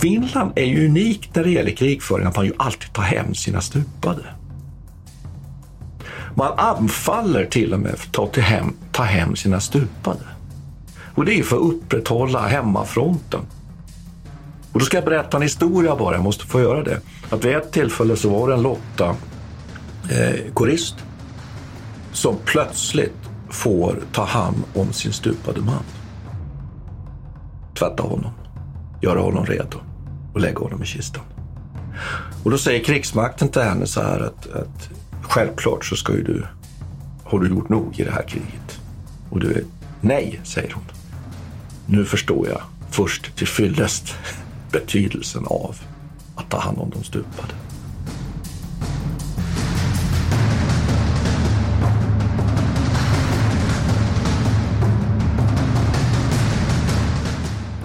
Finland är ju unikt när det gäller krigföring, att man ju alltid tar hem sina stupade. Man anfaller till och med för att ta, hem, ta hem sina stupade. Och det är för att upprätthålla hemmafronten. Och då ska jag berätta en historia bara, jag måste få göra det. Att vid ett tillfälle så var det en Lotta, eh, korist, som plötsligt får ta hand om sin stupade man. Tvätta honom, göra honom redo och lägga honom i kistan. Och då säger krigsmakten till henne så här att, att självklart så ska ju du, har du gjort nog i det här kriget? Och du är, nej, säger hon. Nu förstår jag först till fyllest betydelsen av att ta hand om de stupade.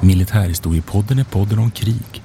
Militärhistoriepodden är podden om krig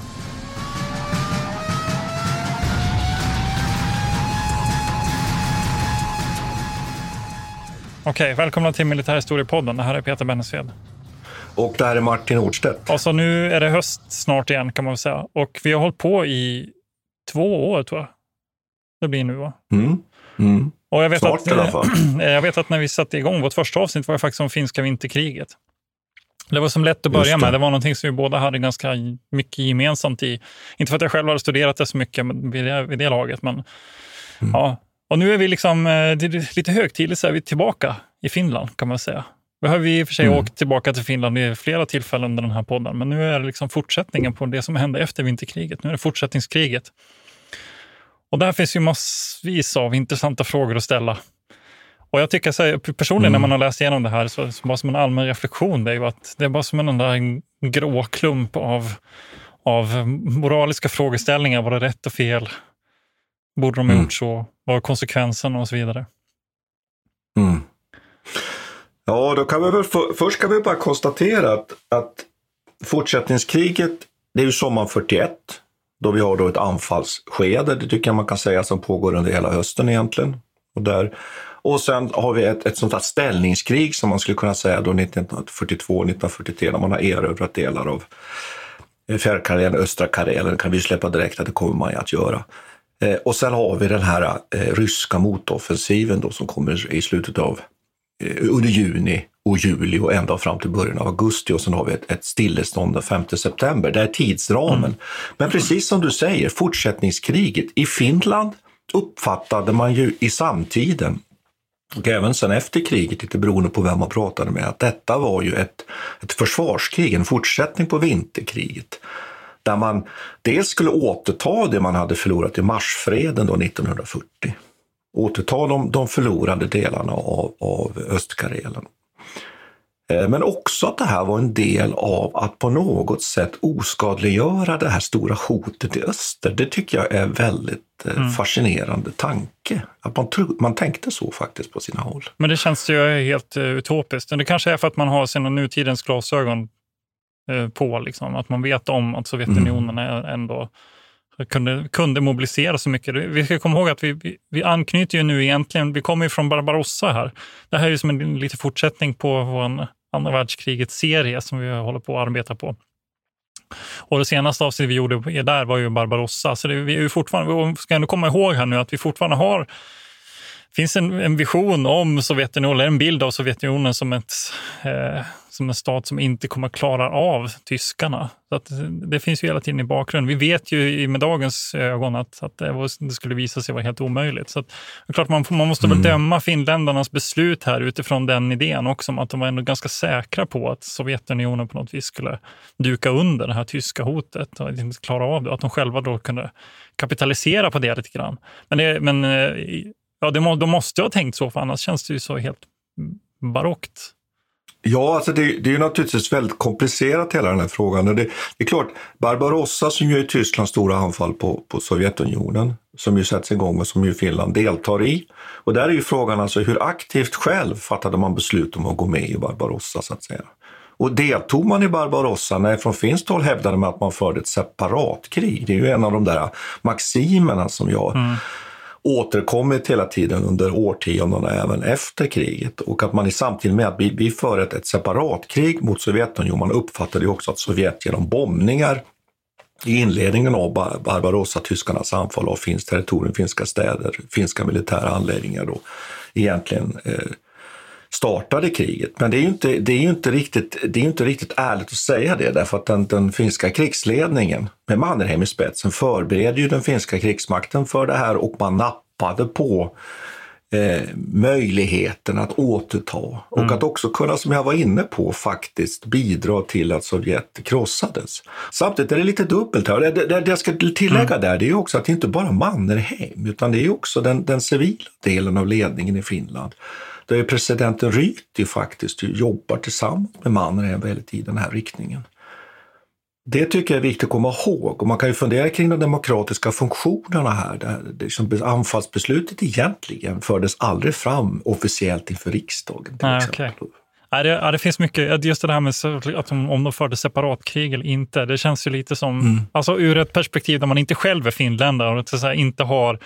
Okej, välkomna till Militärhistoriepodden. Det här är Peter Bennesved. Och det här är Martin Hårdstedt. Alltså nu är det höst snart igen kan man väl säga. Och vi har hållit på i två år tror jag. Det blir nu va? Mm. Mm. Och jag vet, Snart att, i alla fall. jag vet att när vi satte igång vårt första avsnitt var det faktiskt om finska vinterkriget. Det var som lätt att börja det. med. Det var någonting som vi båda hade ganska mycket gemensamt i. Inte för att jag själv hade studerat det så mycket vid det, vid det laget, men Mm. ja. Och nu är vi liksom, eh, är lite högtidligt så är vi tillbaka i Finland kan man säga. Vi har vi i och för sig Mm. åkt tillbaka till Finland vid flera tillfällen under den här podden, men nu är det liksom fortsättningen på det som hände efter vinterkriget. Nu är det fortsättningskriget. Och där finns ju massvis av intressanta frågor att ställa. Och jag tycker så här, personligen Mm. när man har läst igenom det här, så, så bara som en allmän reflektion, det är ju att det är bara som en enda grå klump av, av moraliska frågeställningar. Var det rätt och fel? Borde de ha Mm. gjort så? Vad konsekvenserna och så vidare? Mm. Ja, då kan vi väl för, först kan vi bara konstatera att, att fortsättningskriget, det är ju sommaren 41, då vi har då ett anfallsskede, det tycker jag man kan säga, som pågår under hela hösten egentligen. Och, där, och sen har vi ett, ett sånt här ställningskrig som man skulle kunna säga då 1942-1943 när man har erövrat delar av eh, Fjärrkarelen, östra Karelen, kan vi släppa direkt att det kommer man ju att göra. Eh, och sen har vi den här eh, ryska motoffensiven då som kommer i slutet av eh, under juni och juli och ända fram till början av augusti och sen har vi ett, ett stillestånd den 5 september. Det är tidsramen. Men precis som du säger, fortsättningskriget i Finland uppfattade man ju i samtiden och även sen efter kriget, lite beroende på vem man pratade med, att detta var ju ett, ett försvarskrig, en fortsättning på vinterkriget. Där man dels skulle återta det man hade förlorat i marsfreden då 1940. Återta de, de förlorade delarna av, av Östkarelen. Eh, Men också att det här var en del av att på något sätt oskadliggöra det här stora hotet i öster. Det tycker jag är väldigt eh, fascinerande tanke. Att man, tro, man tänkte så faktiskt på sina håll. Men det känns ju helt uh, utopiskt. Det kanske är för att man har sina nutidens glasögon eh, på. Liksom. Att man vet om att Sovjetunionen är ändå kunde, kunde mobilisera så mycket. Vi ska komma ihåg att vi, vi, vi anknyter ju nu egentligen, vi kommer ju från Barbarossa här. Det här är ju som en liten fortsättning på vår andra världskrigets serie som vi håller på att arbeta på. Och det senaste avsnittet vi gjorde där var ju Barbarossa. Så det, vi är ju fortfarande, vi ska ändå komma ihåg här nu att vi fortfarande har finns en, en vision om Sovjetunionen, eller en bild av Sovjetunionen som, ett, eh, som en stat som inte kommer att klara av tyskarna. Så att, det finns ju hela tiden i bakgrunden. Vi vet ju med dagens ögon att, att det, var, det skulle visa sig vara helt omöjligt. Så att, klart man, man måste mm. väl döma finländarnas beslut här utifrån den idén också, att de var ändå ganska säkra på att Sovjetunionen på något vis skulle duka under det här tyska hotet och inte klara av det. Att de själva då kunde kapitalisera på det lite grann. Men, det, men eh, ja, det, de måste ha tänkt så, för annars känns det ju så helt barockt. Ja, alltså det, det är ju naturligtvis väldigt komplicerat hela den här frågan. Det, det är klart, Barbarossa som ju är Tysklands stora anfall på, på Sovjetunionen, som ju sätts igång och som ju Finland deltar i. Och där är ju frågan alltså hur aktivt själv fattade man beslut om att gå med i Barbarossa så att säga. Och deltog man i Barbarossa? Nej, från finskt håll hävdade man att man förde ett separatkrig. Det är ju en av de där maximerna som jag mm återkommit hela tiden under årtiondena även efter kriget. Och att man i samtidigt med att vi, vi för ett, ett separatkrig mot Sovjetunionen, man uppfattade ju också att Sovjet genom bombningar i inledningen av Barbarossa-tyskarnas anfall av finskt territorium, finska städer, finska militära anläggningar då egentligen eh, startade kriget. Men det är ju inte, det är inte, riktigt, det är inte riktigt ärligt att säga det därför att den, den finska krigsledningen med Mannerheim i spetsen förbereder ju den finska krigsmakten för det här och man nappade på eh, möjligheten att återta och mm. att också kunna, som jag var inne på, faktiskt bidra till att Sovjet krossades. Samtidigt är det lite dubbelt här. Det, det, det jag ska tillägga mm. där det är också att det inte bara Mannerheim utan det är också den, den civila delen av ledningen i Finland där presidenten Ryti faktiskt jobbar tillsammans med Mannerheim väldigt i den här riktningen. Det tycker jag är viktigt att komma ihåg och man kan ju fundera kring de demokratiska funktionerna här. Där liksom anfallsbeslutet egentligen fördes aldrig fram officiellt inför riksdagen. Till Nej, okay. Ja, det, ja, det finns mycket, just det här med att de, om de förde separatkrig eller inte, det känns ju lite som, mm. alltså ur ett perspektiv där man inte själv är finländare och inte har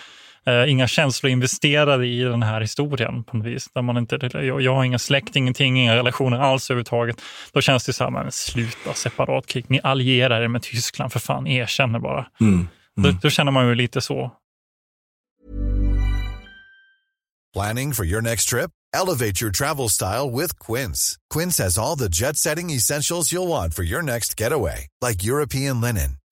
eh, inga känslor investerade i den här historien på något vis. Där man inte, jag, jag har ingen släkt, ingenting, inga relationer alls överhuvudtaget. Då känns det så här, men sluta separatkrig, ni allierar er med Tyskland, för fan, erkänner bara. Mm. Mm. Då, då känner man ju lite så. Planning for your next trip? Elevate your travel style with Quince. Quince has all the jet-setting essentials you'll want for your next getaway, like European linen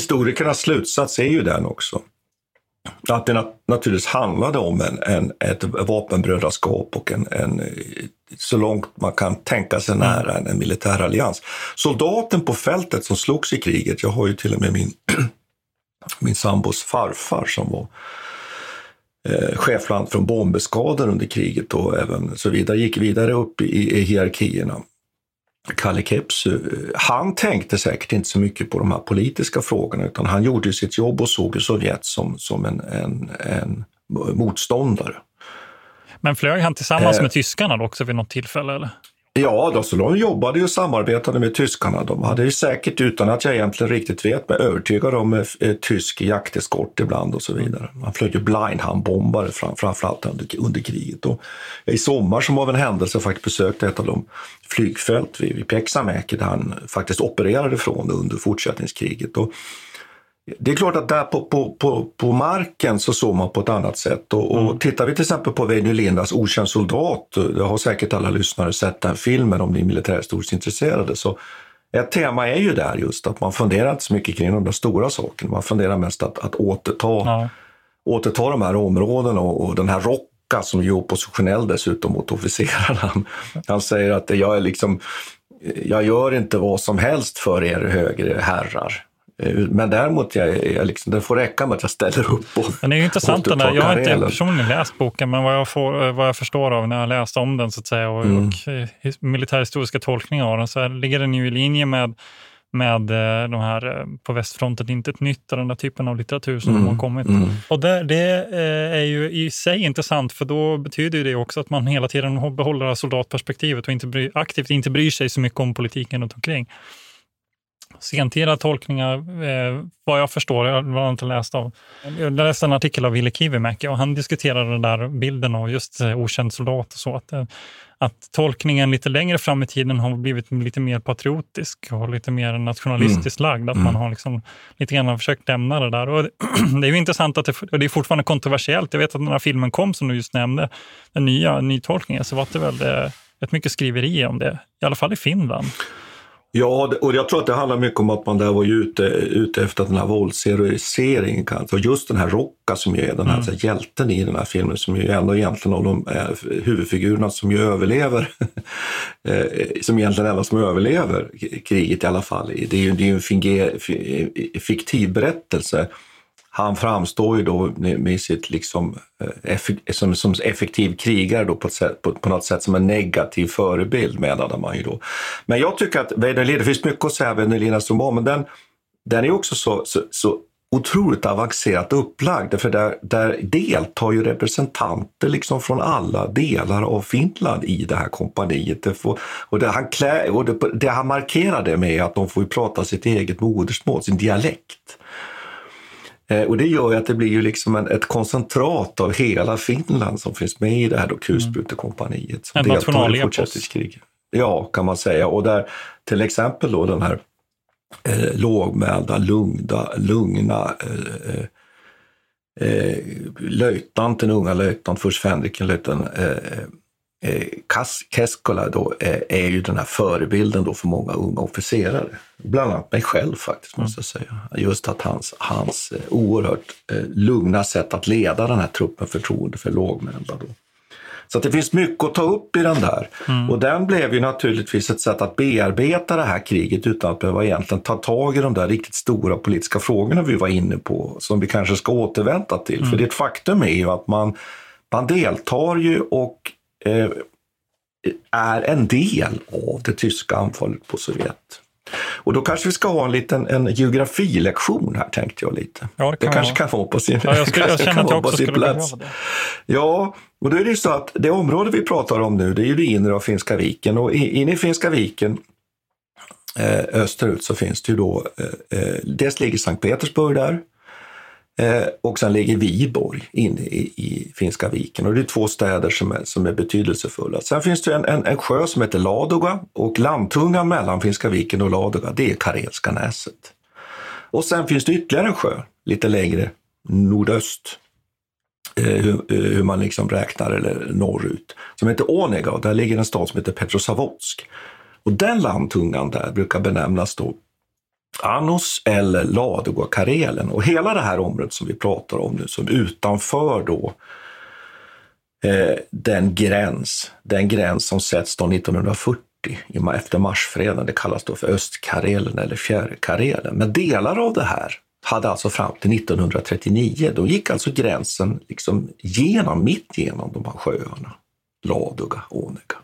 Historikernas slutsats är ju den också. Att det naturligtvis handlade om en, en, ett vapenbrödraskap och en, en, så långt man kan tänka sig nära en, en militär allians. Soldaten på fältet som slogs i kriget, jag har ju till och med min, min sambos farfar som var eh, chefland från bombeskador under kriget och även så vidare, gick vidare upp i, i hierarkierna. Kalle Kepsu, han tänkte säkert inte så mycket på de här politiska frågorna utan han gjorde sitt jobb och såg Sovjet som, som en, en, en motståndare. Men flög han tillsammans eh, med tyskarna också vid något tillfälle? Eller? Ja, då, så de jobbade och samarbetade med tyskarna. De hade ju säkert, utan att jag egentligen riktigt vet, men övertygade om eh, eh, tysk jakteskort ibland och så vidare. Man flög ju blindhandbombare fram, framförallt under, under kriget. Och I sommar som av en händelse faktiskt besökte ett av de flygfält vid, vid Peksamäki där han faktiskt opererade från under fortsättningskriget. Och det är klart att där på, på, på, på marken så såg man på ett annat sätt. Och, och mm. tittar vi till exempel på Väinö Lindas Okänd soldat, det har säkert alla lyssnare sett den filmen om ni är militärhistoriskt intresserade, så ett tema är ju där just att man funderar inte så mycket kring de där stora sakerna. Man funderar mest att, att återta, ja. återta de här områdena och, och den här Rocka som är oppositionell dessutom mot officerarna. Han säger att jag är liksom jag gör inte vad som helst för er högre herrar. Eh, men däremot, jag, jag liksom, det får räcka med att jag ställer upp och Den är ju intressant den där. Jag har inte personligen läst boken, men vad jag, får, eh, vad jag förstår av när jag läst om den så att säga och, mm. och eh, militärhistoriska tolkningar av den så ligger den ju i linje med med de här på västfronten, inte ett nytt och den där typen av litteratur som mm. de har kommit. Mm. Och det, det, är ju i sig intressant för då betyder det också att man hela tiden behåller soldatperspektivet och inte bry, aktivt inte bryr sig så mycket om politiken runt omkring sentida tolkningar, eh, vad jag förstår, jag har inte läst av. Jag läste en artikel av Ville Kivimäki och han diskuterade den där bilden av just eh, okänd soldat och så. Att, eh, att tolkningen lite längre fram i tiden har blivit lite mer patriotisk och lite mer nationalistiskt mm. lagd. Att mm. man har liksom lite grann försökt lämna det där. Och det är intressant att det, och det är fortfarande kontroversiellt. Jag vet att när filmen kom, som du just nämnde, den nya nytolkningen, så var det väl eh, rätt mycket skriverier om det, i alla fall i Finland. Ja, och jag tror att det handlar mycket om att man där var ute, ute efter den här våldsheroiseringen. Och just den här Rocka som ju är den här, mm. här hjälten i den här filmen, som ju ändå egentligen av de eh, huvudfigurerna som ju överlever, eh, som egentligen enda som överlever kriget i alla fall. Det är ju, det är ju en finger, fiktiv berättelse han framstår ju då med sitt liksom, eh, som, som effektiv krigare då på, ett sätt, på, på något sätt som en negativ förebild menade man ju då. Men jag tycker att Väinö det finns mycket att säga om Väinö roman, men den, den är också så, så, så otroligt avancerat upplagd, för där, där deltar ju representanter liksom från alla delar av Finland i det här kompaniet. Det får, och det han, klä, och det, det han markerade med att de får prata sitt eget modersmål, sin dialekt. Eh, och det gör ju att det blir ju liksom en, ett koncentrat av hela Finland som finns med i det här då kulsprutekompaniet. Som en nationalepos. Ja, kan man säga. Och där till exempel då den här eh, lågmälda, lugna, lugna eh, eh, eh löjtnanten, unga löjtnant, först Fänriken, löjtnant eh, eh, Keskola då, eh, är ju den här förebilden då för många unga officerare. Bland annat mig själv faktiskt, måste jag säga. Just att hans, hans eh, oerhört eh, lugna sätt att leda den här truppen, förtroende för lågmälda. Då. Så att det finns mycket att ta upp i den där. Mm. Och den blev ju naturligtvis ett sätt att bearbeta det här kriget utan att behöva egentligen ta tag i de där riktigt stora politiska frågorna vi var inne på, som vi kanske ska återvända till. Mm. För det faktum är ju att man, man deltar ju och är en del av det tyska anfallet på Sovjet. Och då kanske vi ska ha en liten en geografilektion här, tänkte jag lite. Ja, det, det kanske kan vara på sin, ja, jag, skulle, jag att jag också skulle plats. Ja, och då är det ju så att det område vi pratar om nu, det är ju det inre av Finska viken och inne i Finska viken eh, österut så finns det ju då, eh, eh dels ligger Sankt Petersburg där, Eh, och sen ligger Viborg inne i, i, Finska viken och det är två städer som är, som är betydelsefulla. Sen finns det en, en, en sjö som heter Ladoga och landtungan mellan Finska viken och Ladoga det är Karelska näset. Och sen finns det ytterligare en sjö lite längre nordöst eh, hur, eh, hur, man liksom räknar eller norrut som heter Onega och där ligger en stad som heter Petrosavodsk. Och den landtungan där brukar benämnas då Anos eller Ladoga-Karelen. Och hela det här området som vi pratar om nu, som utanför då eh, den gräns, den gräns som sätts då 1940 efter marsfreden, det kallas då för Östkarelen eller Fjärrkarelen. Men delar av det här hade alltså fram till 1939, då gick alltså gränsen liksom genom, mitt genom de här sjöarna, Ladoga, Onega.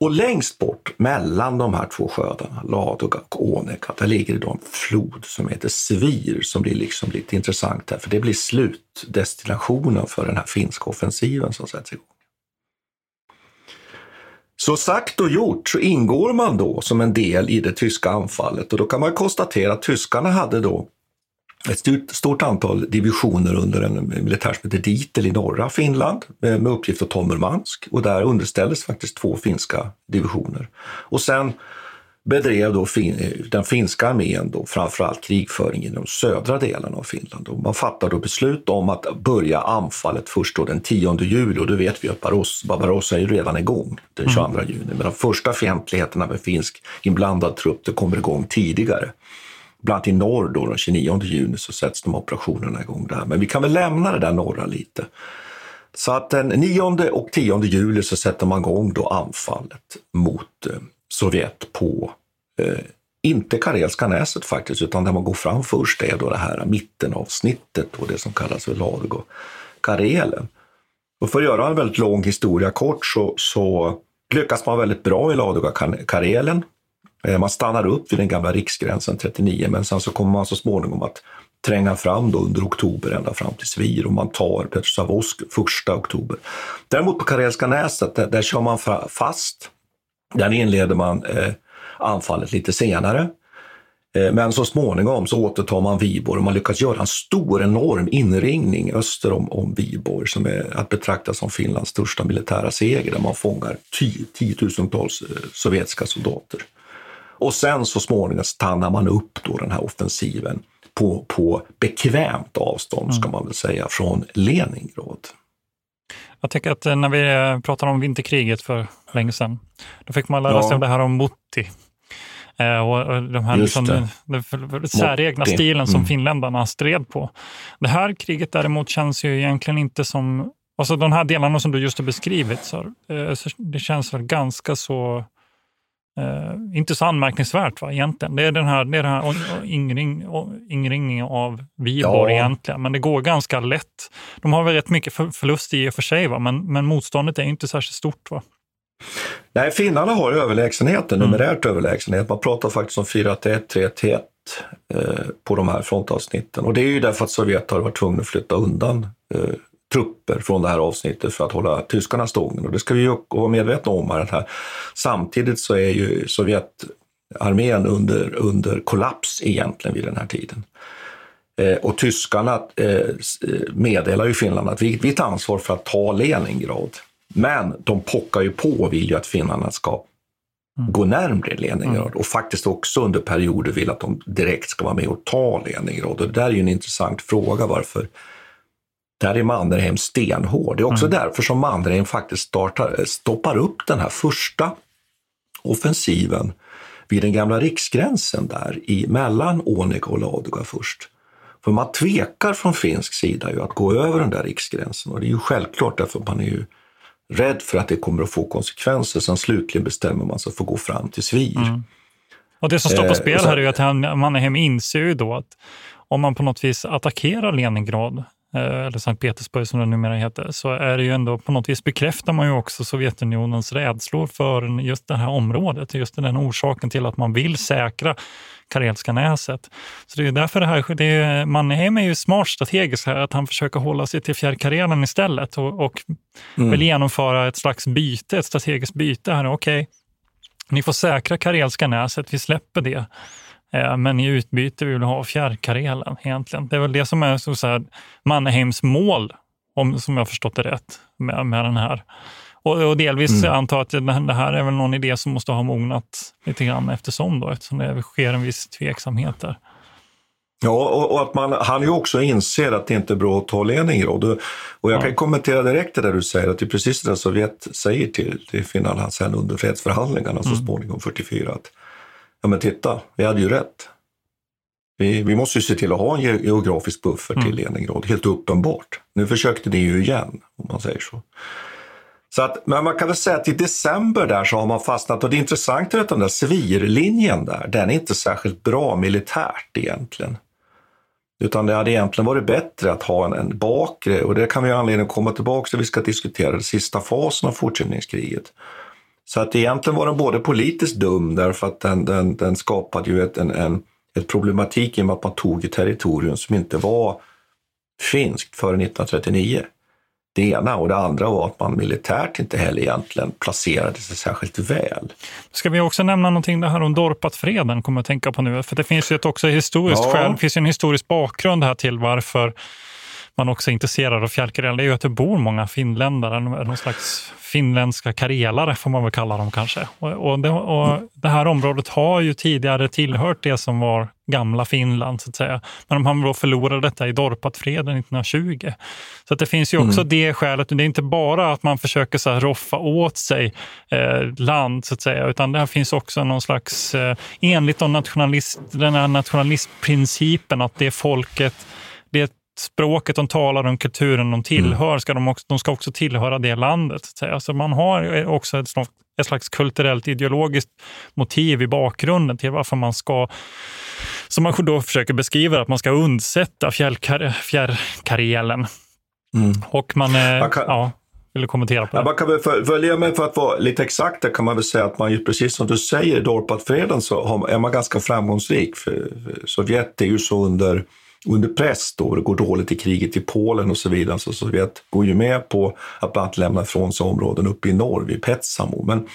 Och längst bort mellan de här två sjöarna, Ladoga och Åneka, där ligger det då en flod som heter Svir som blir liksom lite intressant här, för det blir slutdestinationen för den här finska offensiven som sätts igång. Så sagt och gjort så ingår man då som en del i det tyska anfallet och då kan man konstatera att tyskarna hade då ett stort, stort antal divisioner under en militär som heter Ditel i norra Finland med, med uppgift att ta Murmansk och där underställdes faktiskt två finska divisioner. Och sen bedrev då fin, den finska armén då framförallt krigföring i de södra delarna av Finland. Och man fattade då beslut om att börja anfallet först då den 10 juli och då vet vi att Barbarossa, Barbarossa är redan igång den 22 mm. juni. Men de första fientligheterna med finsk inblandad trupp det kommer igång tidigare. Bland annat i norr då, den 29 juni så sätts de operationerna igång där. Men vi kan väl lämna det där norra lite. Så att den 9 och 10 juli så sätter man igång då anfallet mot eh, Sovjet på, eh, inte Karelska näset faktiskt, utan där man går fram först är då det här mittenavsnittet och det som kallas för Largo Karelen. Och för att göra en väldigt lång historia kort så, så lyckas man väldigt bra i Ladoga Karelen. Eh, man stannar upp vid den gamla riksgränsen 39, men sen så kommer man så småningom att tränga fram då under oktober ända fram till Svir och man tar Petrosavodsk 1 oktober. Däremot på Karelska näset, där, där kör man fast där inleder man eh, anfallet lite senare. Eh, men så småningom så återtar man Viborg och man lyckas göra en stor, enorm inringning öster om, om Viborg som är att betrakta som Finlands största militära seger där man fångar tiotusentals eh, sovjetiska soldater. Och sen så småningom stannar man upp då den här offensiven på, på bekvämt avstånd, ska mm. man väl säga, från Leningrad. Jag tänker att eh, när vi eh, pratade om vinterkriget för länge sedan, då fick man lära ja. sig om det här om Mutti. Eh, och de här liksom, den säregna stilen som mm. finländarna stred på. Det här kriget däremot känns ju egentligen inte som... Alltså de här delarna som du just har beskrivit, så, det känns väl ganska så Uh, inte så anmärkningsvärt va, egentligen. Det är den här, det är den här ingring, ingringningen av Viborg ja. egentligen, men det går ganska lätt. De har väl rätt mycket förlust i och för sig, va? Men, men motståndet är inte särskilt stort. va? Nej, finnarna har överlägsenheten, mm. numerärt överlägsenhet. Man pratar faktiskt om 4-1, 3-1 eh, på de här frontavsnitten. Och det är ju därför att Sovjet har varit tvungna att flytta undan eh, trupper från det här avsnittet för att hålla tyskarna stången. Och det ska vi ju vara medvetna om. Här. Samtidigt så är ju Sovjetarmén under, under kollaps egentligen vid den här tiden. Eh, och tyskarna eh, meddelar ju Finland att vi, vi tar ansvar för att ta Leningrad. Men de pockar ju på och vill ju att finnarna ska mm. gå närmre Leningrad mm. och faktiskt också under perioder vill att de direkt ska vara med och ta Leningrad. Och det där är ju en intressant fråga varför där är Mannerheim stenhård. Det är också mm. därför som Mannerheim faktiskt startar, stoppar upp den här första offensiven vid den gamla riksgränsen där i, mellan Onega och Ladoga först. För man tvekar från finsk sida ju att gå över den där riksgränsen och det är ju självklart därför man är ju rädd för att det kommer att få konsekvenser. Sen slutligen bestämmer man sig för att gå fram till Svir. Mm. Och det som står på eh, spel här är ju att Mannerheim inser ju då att om man på något vis attackerar Leningrad Eh, eller Sankt Petersburg som det numera heter, så är det ju ändå på något vis bekräftar man ju också Sovjetunionens rädslor för just det här området, just den orsaken till att man vill säkra Karelska näset. Så det är därför det här, det är, Mannerheim är ju smart strategiskt här, att han försöker hålla sig till Fjärrkarelen istället och, och mm. vill genomföra ett slags byte, ett strategiskt byte här. Okej, okay, ni får säkra Karelska näset, vi släpper det. Eh, men i utbyte vill vi ha fjärrkarelen egentligen. Det är väl det som är så, så här, Mannheims mål, om, som jag förstått det rätt, med, med den här. Och, och delvis mm. antar jag att det här är väl någon idé som måste ha mognat lite grann eftersom, då, eftersom det sker en viss tveksamhet där. Ja, och, och, att man, han ju också inser att det inte är bra att ta Leningrad. Och, och jag ja. kan kommentera direkt det där du säger, att det är precis det Sovjet säger till, till Finland sen under fredsförhandlingarna mm. så småningom 44. Att ja men titta, vi hade ju rätt. Vi, vi måste ju se till att ha en geografisk buffert mm. till Leningrad, helt uppenbart. Nu försökte ni ju igen, om man säger så. Så att, men man kan väl säga att i december där så har man fastnat och det är intressant att den där svirlinjen där, den är inte särskilt bra militärt egentligen. Utan det hade egentligen varit bättre att ha en, en bakre, och det kan vi ha anledning att komma tillbaka till, vi ska diskutera den sista fasen av fortsättningskriget. Så att egentligen var den både politiskt dum därför att den, den, den skapade ju ett, en, en ett problematik i och med att man tog ett territorium som inte var finskt före 1939. Det ena och det andra var att man militärt inte heller egentligen placerade sig särskilt väl. Ska vi också nämna någonting det här om Dorpatfreden, kommer jag att tänka på nu, för det finns ju ett också historiskt ja. skäl, det finns en historisk bakgrund här till varför man också är intresserad av fjällkarelen, det är ju att det bor många finländare, någon slags finländska karelare får man väl kalla dem kanske. Och, och, det, och det här området har ju tidigare tillhört det som var gamla Finland, så att säga. Men de har förlorat detta i Dorpatfreden 1920. Så att det finns ju också mm. det skälet. Det är inte bara att man försöker så roffa åt sig eh, land, så att säga, utan det finns också någon slags, eh, enligt de nationalist, den här nationalistprincipen, att det folket, språket de talar, och kulturen de tillhör, ska de, också, de ska också tillhöra det landet. Så alltså man har också ett slags, ett slags kulturellt ideologiskt motiv i bakgrunden till varför man ska som man då försöker beskriva, att man ska undsätta fjärrkarelen. Mm. Och man, man kan, ja, vill du kommentera på det? Man kan väl följa med för att vara lite exakt, där kan man väl säga att man ju precis som du säger, i Dorpatfreden så är man ganska framgångsrik. För Sovjet är ju så under under press då, det går dåligt i kriget i Polen och så vidare. Så Sovjet går ju med på att bland annat lämna ifrån sig områden uppe i norr vid Petsamo. Men,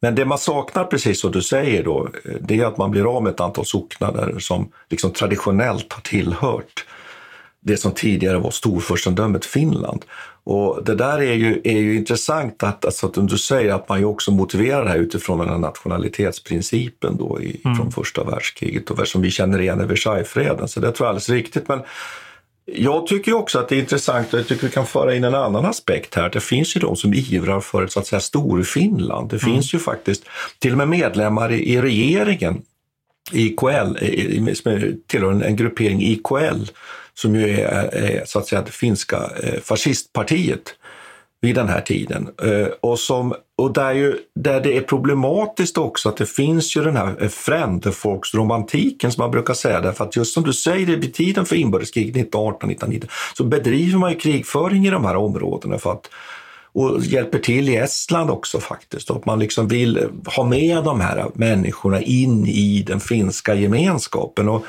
men det man saknar, precis som du säger, då, eh, det är att man blir av med ett antal socknader som liksom traditionellt har tillhört det som tidigare var storfurstendömet Finland. Och det där är ju, är ju intressant att, alltså att du säger att man ju också motiverar det här utifrån den här nationalitetsprincipen då i, mm. från första världskriget och som vi känner igen i Versaillesfreden. Så det tror jag är alldeles riktigt. Men jag tycker också att det är intressant och jag tycker vi kan föra in en annan aspekt här. Det finns ju de som ivrar för ett så att säga Storfinland. Det mm. finns ju faktiskt till och med medlemmar i, i regeringen IKL, som tillhör en, en gruppering IKL som ju är, är så att säga det finska eh, fascistpartiet vid den här tiden. Eh, och, som, och där, ju, där det är problematiskt också att det finns ju den här eh, frändefolksromantiken som man brukar säga, därför att just som du säger, vid tiden för inbördeskriget 1918-1919 så bedriver man ju krigföring i de här områdena för att och hjälper till i Estland också faktiskt. Att man liksom vill ha med de här människorna in i den finska gemenskapen. Och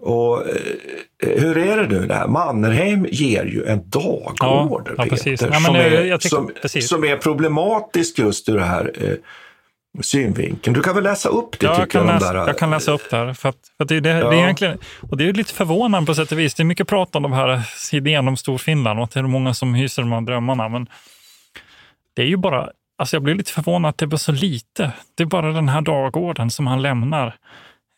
och, eh, hur är det nu? Där? Mannerheim ger ju en dagorder, ja, ja, Peter, ja, som, är, tycker, som, som, är problematisk just ur det här eh, synvinkeln. Du kan väl läsa upp det? Ja, jag, kan läsa, där, jag kan läsa upp det här. För att, för att det, det, ja. det, är egentligen, och det är lite förvånande på sätt och vis. Det är mycket prat om de här idén om Storfinland och att det är många som hyser de här drömmarna. Men det är ju bara, alltså jag blir lite förvånad att det blir så lite. Det är bara den här dagordern som han lämnar.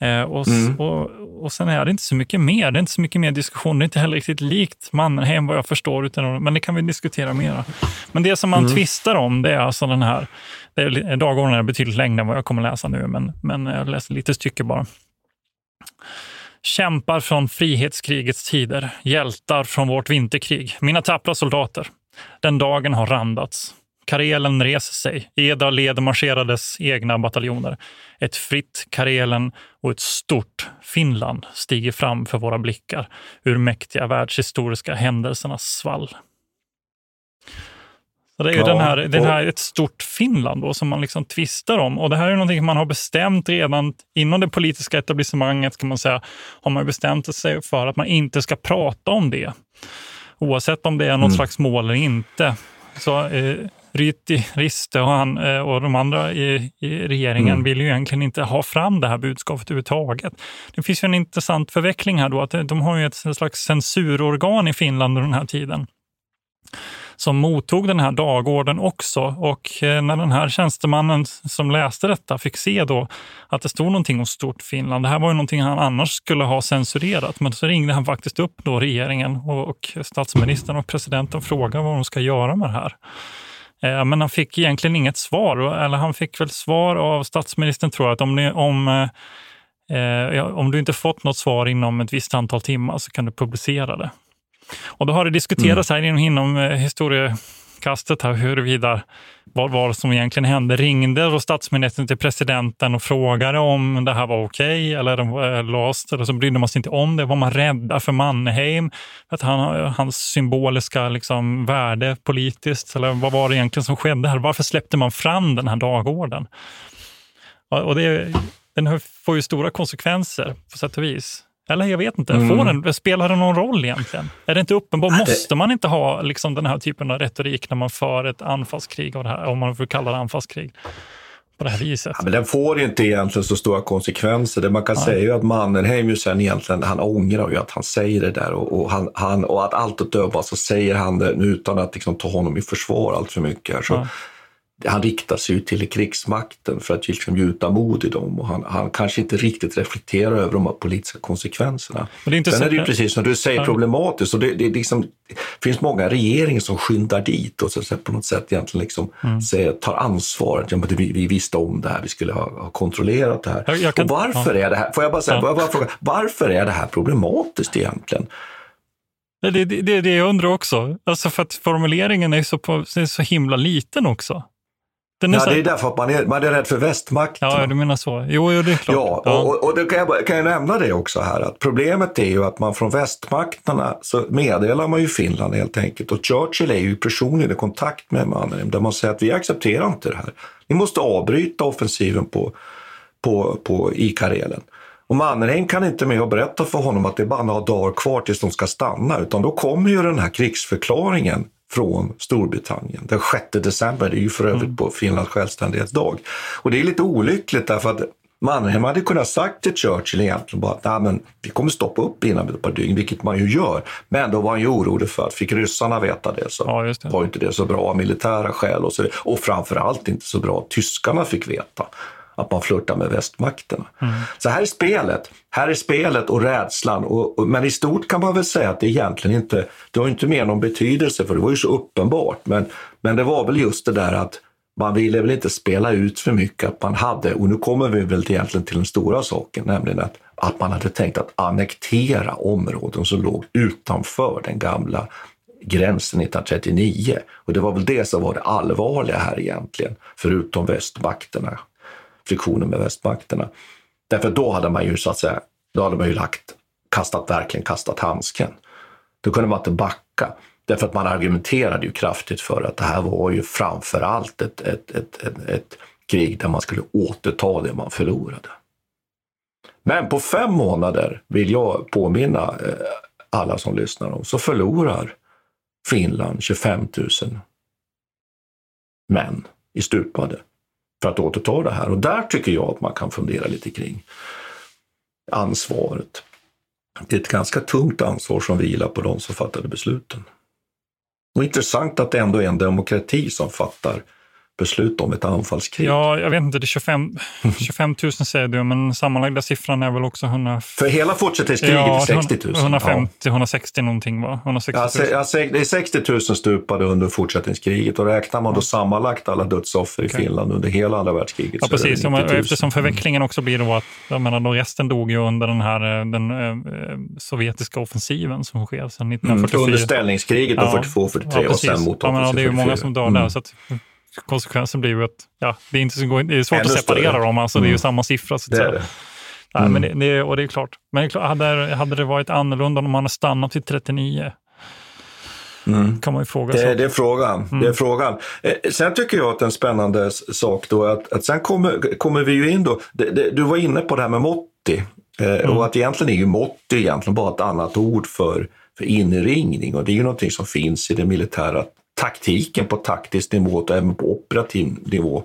Eh, och, mm. och, och sen är det inte så mycket mer. Det är inte så mycket mer diskussion. Det är inte heller riktigt likt Mannerheim vad jag förstår, utan, men det kan vi diskutera mera. Men det som man mm. tvistar om, det är alltså den här, det är, dagordningen är betydligt längre än vad jag kommer läsa nu, men, men jag läser lite stycke bara. Kämpar från frihetskrigets tider, hjältar från vårt vinterkrig, mina tappra soldater. Den dagen har randats. Karelen reser sig. Eda leder marscherades egna bataljoner. Ett fritt Karelen och ett stort Finland stiger fram för våra blickar ur mäktiga världshistoriska händelsernas svall. Så det är ju ja, den här, den här ett stort Finland då, som man liksom tvistar om. Och det här är någonting man har bestämt redan inom det politiska etablissemanget, kan man säga, har man bestämt sig för att man inte ska prata om det. Oavsett om det är något mm. slags mål eller inte. Så eh, Ryti, Riste och, han, eh, och de andra i, i regeringen mm. vill ju egentligen inte ha fram det här budskapet överhuvudtaget. Det finns ju en intressant förveckling här då, att de har ju ett slags censurorgan i Finland under den här tiden som mottog den här dagorden också. Och eh, när den här tjänstemannen som läste detta fick se då att det stod någonting om Stort Finland, det här var ju någonting han annars skulle ha censurerat, men så ringde han faktiskt upp då regeringen och statsministern och presidenten och frågade vad de ska göra med det här. Eh, men han fick egentligen inget svar, eller han fick väl svar av statsministern tror jag, att om, ni, om, eh, eh om du inte fått något svar inom ett visst antal timmar så kan du publicera det. Och då har det diskuterats mm. här inom, inom eh, historie utkastet här huruvida vad var som egentligen hände. Ringde då statsministern till presidenten och frågade om det här var okej okay, eller eh, lost eller så brydde man sig inte om det. Var man rädda för Mannerheim? Att han, hans symboliska liksom, värde politiskt? Eller vad var det egentligen som skedde här? Varför släppte man fram den här dagorden? Och det, den får ju stora konsekvenser på sätt och vis. Eller jag vet inte, får mm. den, spelar det någon roll egentligen? Är det inte uppenbart? Måste man inte ha liksom den här typen av retorik när man för ett anfallskrig, av det här, om man får kalla det anfallskrig, på det här viset. Ja, men den får inte egentligen så stora konsekvenser. Det man kan Nej. säga är att Mannerheim sen egentligen, han ångrar ju att han säger det där och, och, han, han, och att allt att döma så säger han det utan att liksom ta honom i försvar allt för mycket. Så Ja. Han riktar sig till krigsmakten för att liksom gjuta mod i dem och han, han kanske inte riktigt reflekterar över de politiska konsekvenserna. Men det är inte Sen så- är det ju precis som du säger problematiskt och det, det, liksom, det finns många regeringar som skyndar dit och så, så på något sätt egentligen liksom Mm. säger, tar ansvaret. Ja, men vi, vi visste om det här, vi skulle ha, ha kontrollerat det här. Jag- jag kan- och varför är det här, får jag bara säga, Ja. får jag bara fråga, varför är det här problematiskt egentligen? Det är det, det, det jag undrar också. Alltså för att formuleringen är så, på, är så himla liten också. Den är Ja, så, det är därför att man är, man är rädd för västmakten. ja, du menar så. Jo, jo det är klart. Ja, och, och, och det kan jag, kan jag nämna det också här att problemet är ju att man från västmakterna så meddelar man ju Finland helt enkelt och Churchill är ju personligen i kontakt med mannen där man säger att vi accepterar inte det här. Ni måste avbryta offensiven på, på, på, i Karelen. Och Mannerheim kan inte med och berätta för honom att det är bara några dagar kvar tills de ska stanna utan då kommer ju den här krigsförklaringen från Storbritannien den 6 december. Det är ju för övrigt på Finlands självständighetsdag. Och det är lite olyckligt därför att Mannerheim hade kunnat sagt till Churchill egentligen bara att Nej, men vi kommer stoppa upp inom ett par dygn, vilket man ju gör. Men då var han ju orolig för att fick ryssarna veta det så Ja, det. var inte det så bra av militära skäl och, så, och framförallt inte så bra att tyskarna fick veta att man flörtar med västmakterna. Så här är spelet. Här är spelet och rädslan. Och, och, men i stort kan man väl säga att det egentligen inte, det har inte mer någon betydelse för det var ju så uppenbart. Men, men det var väl just det där att man ville väl inte spela ut för mycket att man hade, och nu kommer vi väl egentligen till den stora saken, nämligen att, att man hade tänkt att annektera områden som låg utanför den gamla gränsen 1939. Och det var väl det som var det allvarliga här egentligen, förutom västmakterna, friktionen med västmakterna. Därför då hade man ju så att säga, då hade man ju lagt, kastat, verkligen kastat handsken. Då kunde man inte backa. Därför att man argumenterade ju kraftigt för att det här var ju framför allt ett, ett, ett, ett, ett krig där man skulle återta det man förlorade. Men på fem månader, vill jag påminna eh, alla som lyssnar om, så förlorar Finland 25 000 män i stupade för att återta det här. Och där tycker jag att man kan fundera lite kring ansvaret. Det är ett ganska tungt ansvar som vilar på de som fattade besluten. Och intressant att det ändå är en demokrati som fattar beslut om ett anfallskrig. Ja, jag vet inte, det är 25, 25 000 säger du, men sammanlagda siffran är väl också 100, För hela fortsättningskriget är 60 000. 150, 160 någonting va? 160 Ja, 000. se- ja, det är 60 000 stupade under fortsättningskriget och räknar man då sammanlagt alla dödsoffer i Okej. Finland under hela andra världskriget Ja, så är det precis. Ja, 90 men 000. Eftersom förvecklingen också blir då att jag menar, då resten dog ju under den här eh, den, eh, sovjetiska offensiven som sker sedan Mm, 1944. under ställningskriget då, 42-43 och sen mot ja, men, Det är ju många som dör där. Mm. Så att konsekvensen blir ju att ja, det, är inte så, det är svårt Ännu att separera större. dem. Alltså, Det är ju Mm. samma siffra. Så att Det säga. är det. Nej, men det, Mm. det, och det är klart. Men det hade, hade det varit annorlunda om man hade stannat till 39? Mm. kan man ju fråga Det, det är frågan. Det är frågan. Eh, sen tycker jag att en spännande sak då är att, att sen kommer, kommer vi ju in då, det, det, du var inne på det här med Motti eh, och att egentligen är ju Motti egentligen bara ett annat ord för, för inringning och det är ju någonting som finns i den militära taktiken på taktisk nivå och även på operativ nivå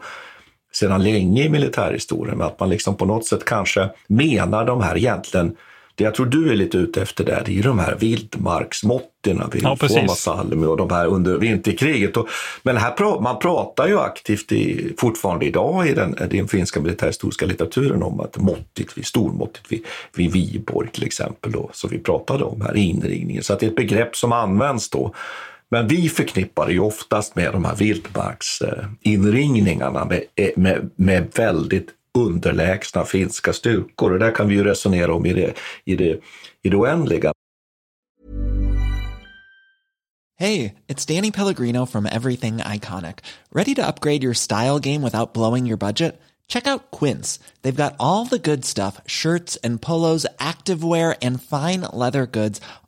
sedan länge i militärhistorien. Att man liksom på något sätt kanske menar de här egentligen det jag tror du är lite ute efter där, det är ju de här vildmarksmåtterna vid Ja, precis. Suomussalmi och de här under vinterkriget. Och, men här pra, man pratar ju aktivt i, fortfarande idag i den, den finska militärhistoriska litteraturen om att måttigt, vid, stormåttigt vid, vid Viborg till exempel, då, som vi pratade om här, inringningen. Så att det är ett begrepp som används då. Men vi förknippar det ju oftast med de här vildmarksinringningarna med, eh, med, med väldigt underlägsna finska styrkor. Och där kan vi ju resonera om i det, i det, i det oändliga. Hej, det är Danny Pellegrino from Everything Iconic. Ready to upgrade your style game without blowing your budget? Check out Quince. They've got all the good stuff shirts and polos, activewear, and fine leather goods,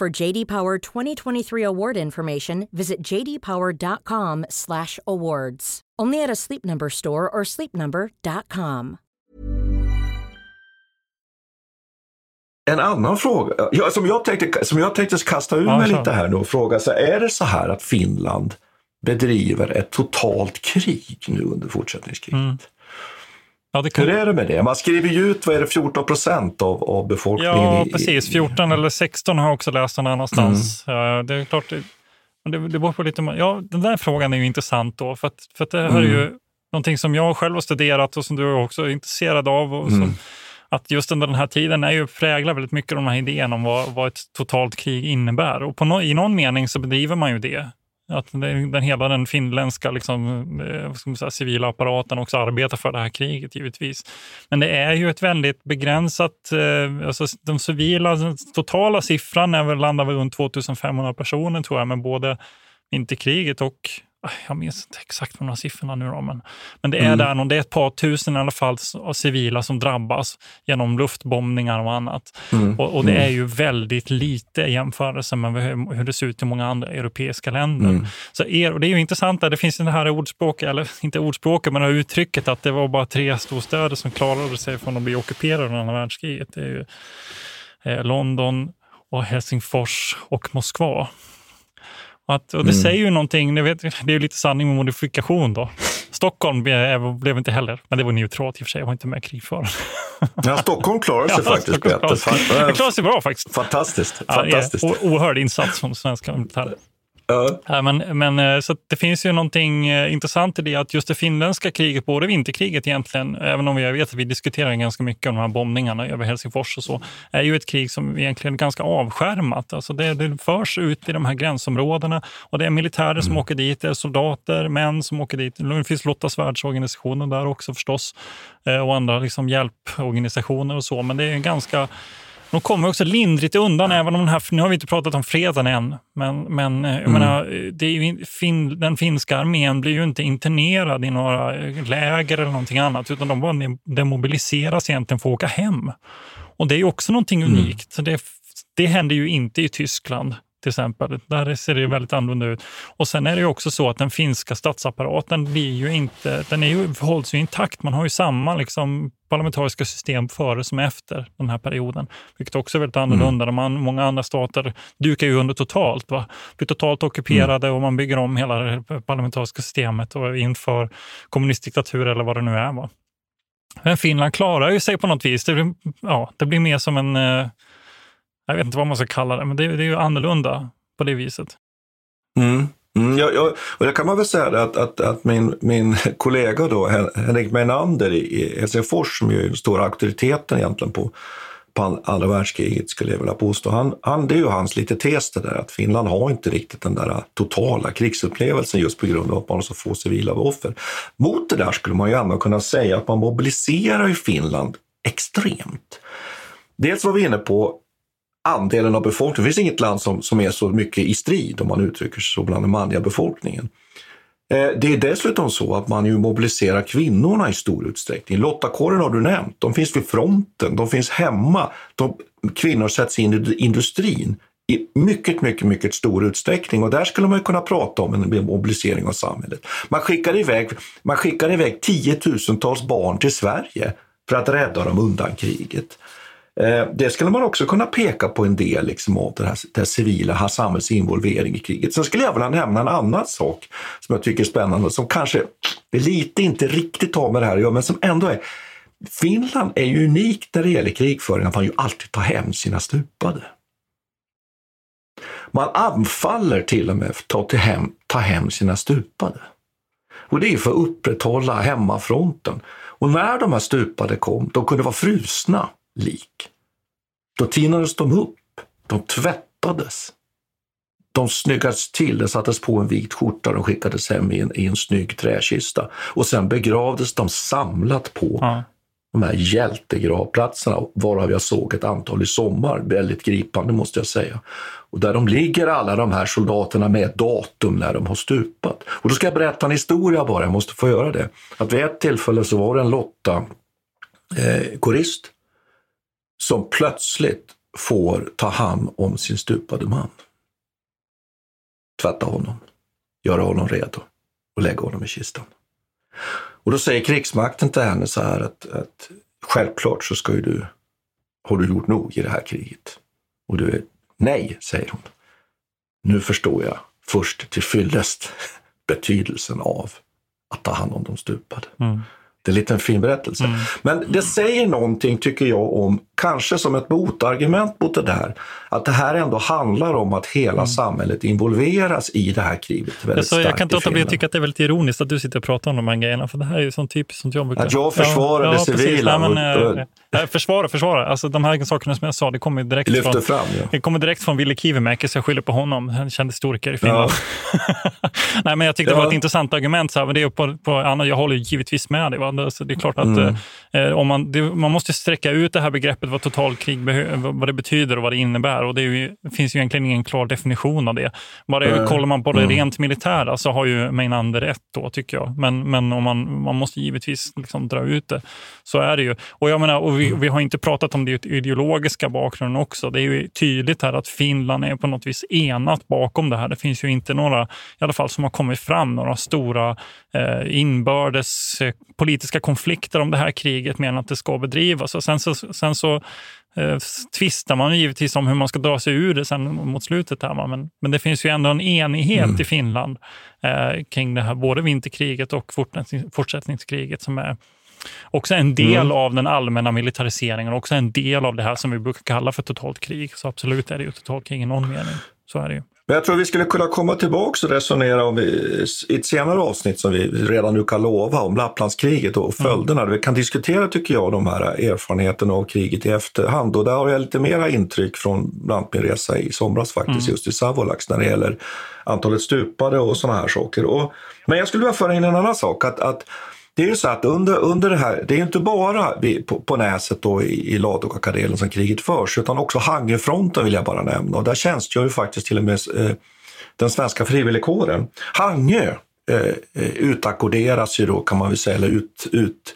For JD Power 2023 award information, visit jdpower.com/awards. Only at a Sleep Number store or sleepnumber.com. En annan fråga, ja, som, jag tänkte, som jag tänkte kasta ur Ja, mig lite här nu och fråga, så är det så här att Finland bedriver ett totalt krig nu under fortsättningskriget? Mm. Ja, det Hur är det med det? Man skriver ju ut, vad är det, 14 procent av, av befolkningen? ja, precis. 14 eller 16 har jag också läst någon annanstans. Ja, det är klart, det, det, beror på lite... Ja, den där frågan är ju intressant då, för att, för att det här är ju någonting som jag själv har studerat och som du också är intresserad av. Och som, att just under den här tiden är ju präglar väldigt mycket de här idéerna om vad, vad ett totalt krig innebär. Och på no, i någon mening så bedriver man ju det. Att den, den, hela den finländska liksom, eh, vad ska man säga, civila apparaten också arbetar för det här kriget givetvis. Men det är ju ett väldigt begränsat, eh, alltså de civila, den totala siffran är väl, landar väl runt 2500 personer tror jag, med både vinterkriget och jag minns inte exakt de här siffrorna nu då, men, men det är där någon, det är ett par tusen i alla fall av civila som drabbas genom luftbombningar och annat. Och, och det är ju väldigt lite i jämförelse med hur, hur det ser ut i många andra europeiska länder. Så er, och det är ju intressant, där det finns det här ordspråket, eller inte ordspråket, men det här uttrycket att det var bara tre storstäder som klarade sig från att bli ockuperade under andra världskriget. Det är ju eh, London, och Helsingfors och Moskva. Att, och det säger ju någonting, ni vet, det är ju lite sanning med modifikation då. Stockholm blev, blev inte heller, men det var neutralt i och för sig, jag var inte med i krigföringen. Ja, Stockholm klarar sig faktiskt Stockholm bättre. klarar sig- Det klarar sig bra faktiskt. Fantastiskt. Ja, fantastiskt. o- Oerhörd insats från svenska militären. Ja. Men, men, eh, så det finns ju någonting eh, intressant i det att just det finländska kriget, både vinterkriget egentligen, även om jag vet att vi diskuterar ganska mycket om de här bombningarna över Helsingfors och så, är ju ett krig som egentligen är ganska avskärmat. Alltså det, det förs ut i de här gränsområdena och det är militärer som åker dit, det är soldater, män som åker dit. Det finns Lottas världsorganisationen där också förstås eh, och andra liksom hjälporganisationer och så, men det är en ganska de kommer också lindrigt undan, även om den här, nu har vi inte pratat om freden än, men, men eh, jag menar, det är ju, in- fin, den finska armén blir ju inte internerad i några eh, läger eller någonting annat, utan de bara demobiliseras egentligen för att åka hem. Och det är ju också någonting unikt. Så det, det händer ju inte i Tyskland till exempel. Där ser det ju väldigt annorlunda ut. Och sen är det ju också så att den finska statsapparaten blir ju inte, den är ju, hålls ju intakt. Man har ju samma liksom, parlamentariska system före som efter den här perioden. Vilket också är väldigt annorlunda. Mm. Man, många andra stater dukar ju under totalt. Va? Blir totalt ockuperade och man bygger om hela det parlamentariska systemet och inför kommunistdiktatur eller vad det nu är. Va? Men Finland klarar ju sig på något vis. Det blir, ja, det blir mer som en eh, jag vet inte vad man ska kalla det, men det, det är ju annorlunda på det viset. Mm. Mm, jag, jag, och det kan man väl säga att, att, att min, min kollega då, Henrik Menander i Helsingfors, som ju är den stora auktoriteten egentligen på, på andra världskriget, skulle jag vilja påstå. Han, han, det är ju hans lite tes det där, att Finland har inte riktigt den där totala krigsupplevelsen just på grund av att man har så få civila offer. Mot det där skulle man ju ändå kunna säga att man mobiliserar ju Finland extremt. Dels var vi inne på andelen av befolkningen. Det finns inget land som, som är så mycket i strid, om man uttrycker sig så, bland den manliga befolkningen. Eh, det är dessutom så att man ju mobiliserar kvinnorna i stor utsträckning. Lottakåren har du nämnt. De finns vid fronten, de finns hemma. De, kvinnor sätts in i industrin i mycket, mycket, mycket stor utsträckning. Och där skulle man ju kunna prata om en mobilisering av samhället. Man skickar iväg, man skickar iväg tiotusentals barn till Sverige för att rädda dem undan kriget. Eh, det skulle man också kunna peka på en del liksom, av det här, den här civila samhällsinvolvering i kriget. Sen skulle jag vilja nämna en annan sak som jag tycker är spännande som kanske lite inte riktigt har med det här att göra, men som ändå är Finland är ju unikt när det gäller krigföring, att man ju alltid tar hem sina stupade. Man anfaller till och med för att ta hem, ta hem sina stupade. Och det är för att upprätthålla hemmafronten. Och när de här stupade kom, de kunde vara frusna lik. Då tinades de upp, de tvättades. De snyggades till, det sattes på en vit skjorta, de skickades hem i en, i en snygg träkista. Och sen begravdes de samlat på ja de här hjältegravplatserna, varav jag såg ett antal i sommar. Väldigt gripande måste jag säga. Och där de ligger alla de här soldaterna med datum när de har stupat. Och då ska jag berätta en historia bara, jag måste få göra det. Att vid ett tillfälle så var det en Lotta eh, korist som plötsligt får ta hand om sin stupade man. Tvätta honom, göra honom redo och lägga honom i kistan. Och då säger krigsmakten till henne så här att, att självklart så ska ju du, har du gjort nog i det här kriget. Och du är, nej, säger hon. Nu förstår jag först till fyllest betydelsen av att ta hand om de stupade. Mm. Det är en liten fin berättelse. Mm. Men det säger någonting, tycker jag, om, kanske som ett motargument mot det där, att det här ändå handlar om att hela mm. samhället involveras i det här kriget. Alltså, jag kan inte låta bli att tycka att det är väldigt ironiskt att du sitter och pratar om de här grejerna, för det här är ju sånt typiskt sånt jag brukar... Att jag försvarar ja, det ja, civila. Nej, men, äh, Nej, försvara, försvara. Alltså, de här sakerna som jag sa, det kommer direkt, Lyfter från, fram, ja. det kommer direkt från Ville Kivimäki, så jag skyller på honom. En känd historiker i Finland. Ja. Nej, men jag tyckte det var ett intressant argument. Så här, men det är på, på, Anna, jag håller givetvis med dig. Va? Det, det är klart att mm. eh, om man, det, man måste sträcka ut det här begreppet vad totalkrig vad det betyder och vad det innebär. Och det, ju, finns ju egentligen ingen klar definition av det. Bara mm. kollar man på det mm. rent militära så har ju Meinander rätt då, tycker jag. Men, men om man, man måste givetvis liksom dra ut det. Så är det ju. Och jag menar, och vi, vi har inte pratat pratat om det ideologiska bakgrunden också. Det är ju tydligt här att Finland är på något vis enat bakom det här. Det finns ju inte några, i alla fall som har kommit fram, några stora eh, inbördes eh, politiska konflikter om det här kriget mer än att det ska bedrivas. Och sen så, sen så eh, tvistar man givetvis om hur man ska dra sig ur det sen mot slutet. Här, men, men det finns ju ändå en enighet mm. i Finland eh, kring det här, både vinterkriget och fortsättningskriget som är också en del mm. av den allmänna militariseringen, också en del av det här som vi brukar kalla för totalt krig. Så absolut är det ju totalt krig i någon mening. Så är det ju. Men jag tror vi skulle kunna komma tillbaka och resonera om i ett senare avsnitt som vi redan nu kan lova om Lapplandskriget och mm. följderna. Mm. Vi kan diskutera, tycker jag, de här erfarenheterna av kriget i efterhand. Och där har jag lite mera intryck från bland min resa i somras faktiskt, mm. just i Savolax, när det gäller antalet stupade och sådana här saker. Och, men jag skulle vilja föra in en annan sak. att, att det är ju så att under, under det här, det är inte bara vi, på, på Näset och i, i Ladugårdskarelen som kriget förs, utan också Hangöfronten vill jag bara nämna. Och där tjänstgör ju faktiskt till och med eh, den svenska frivilligkåren. Hangö eh, eh utakkorderas ju då kan man väl säga, eller ut, ut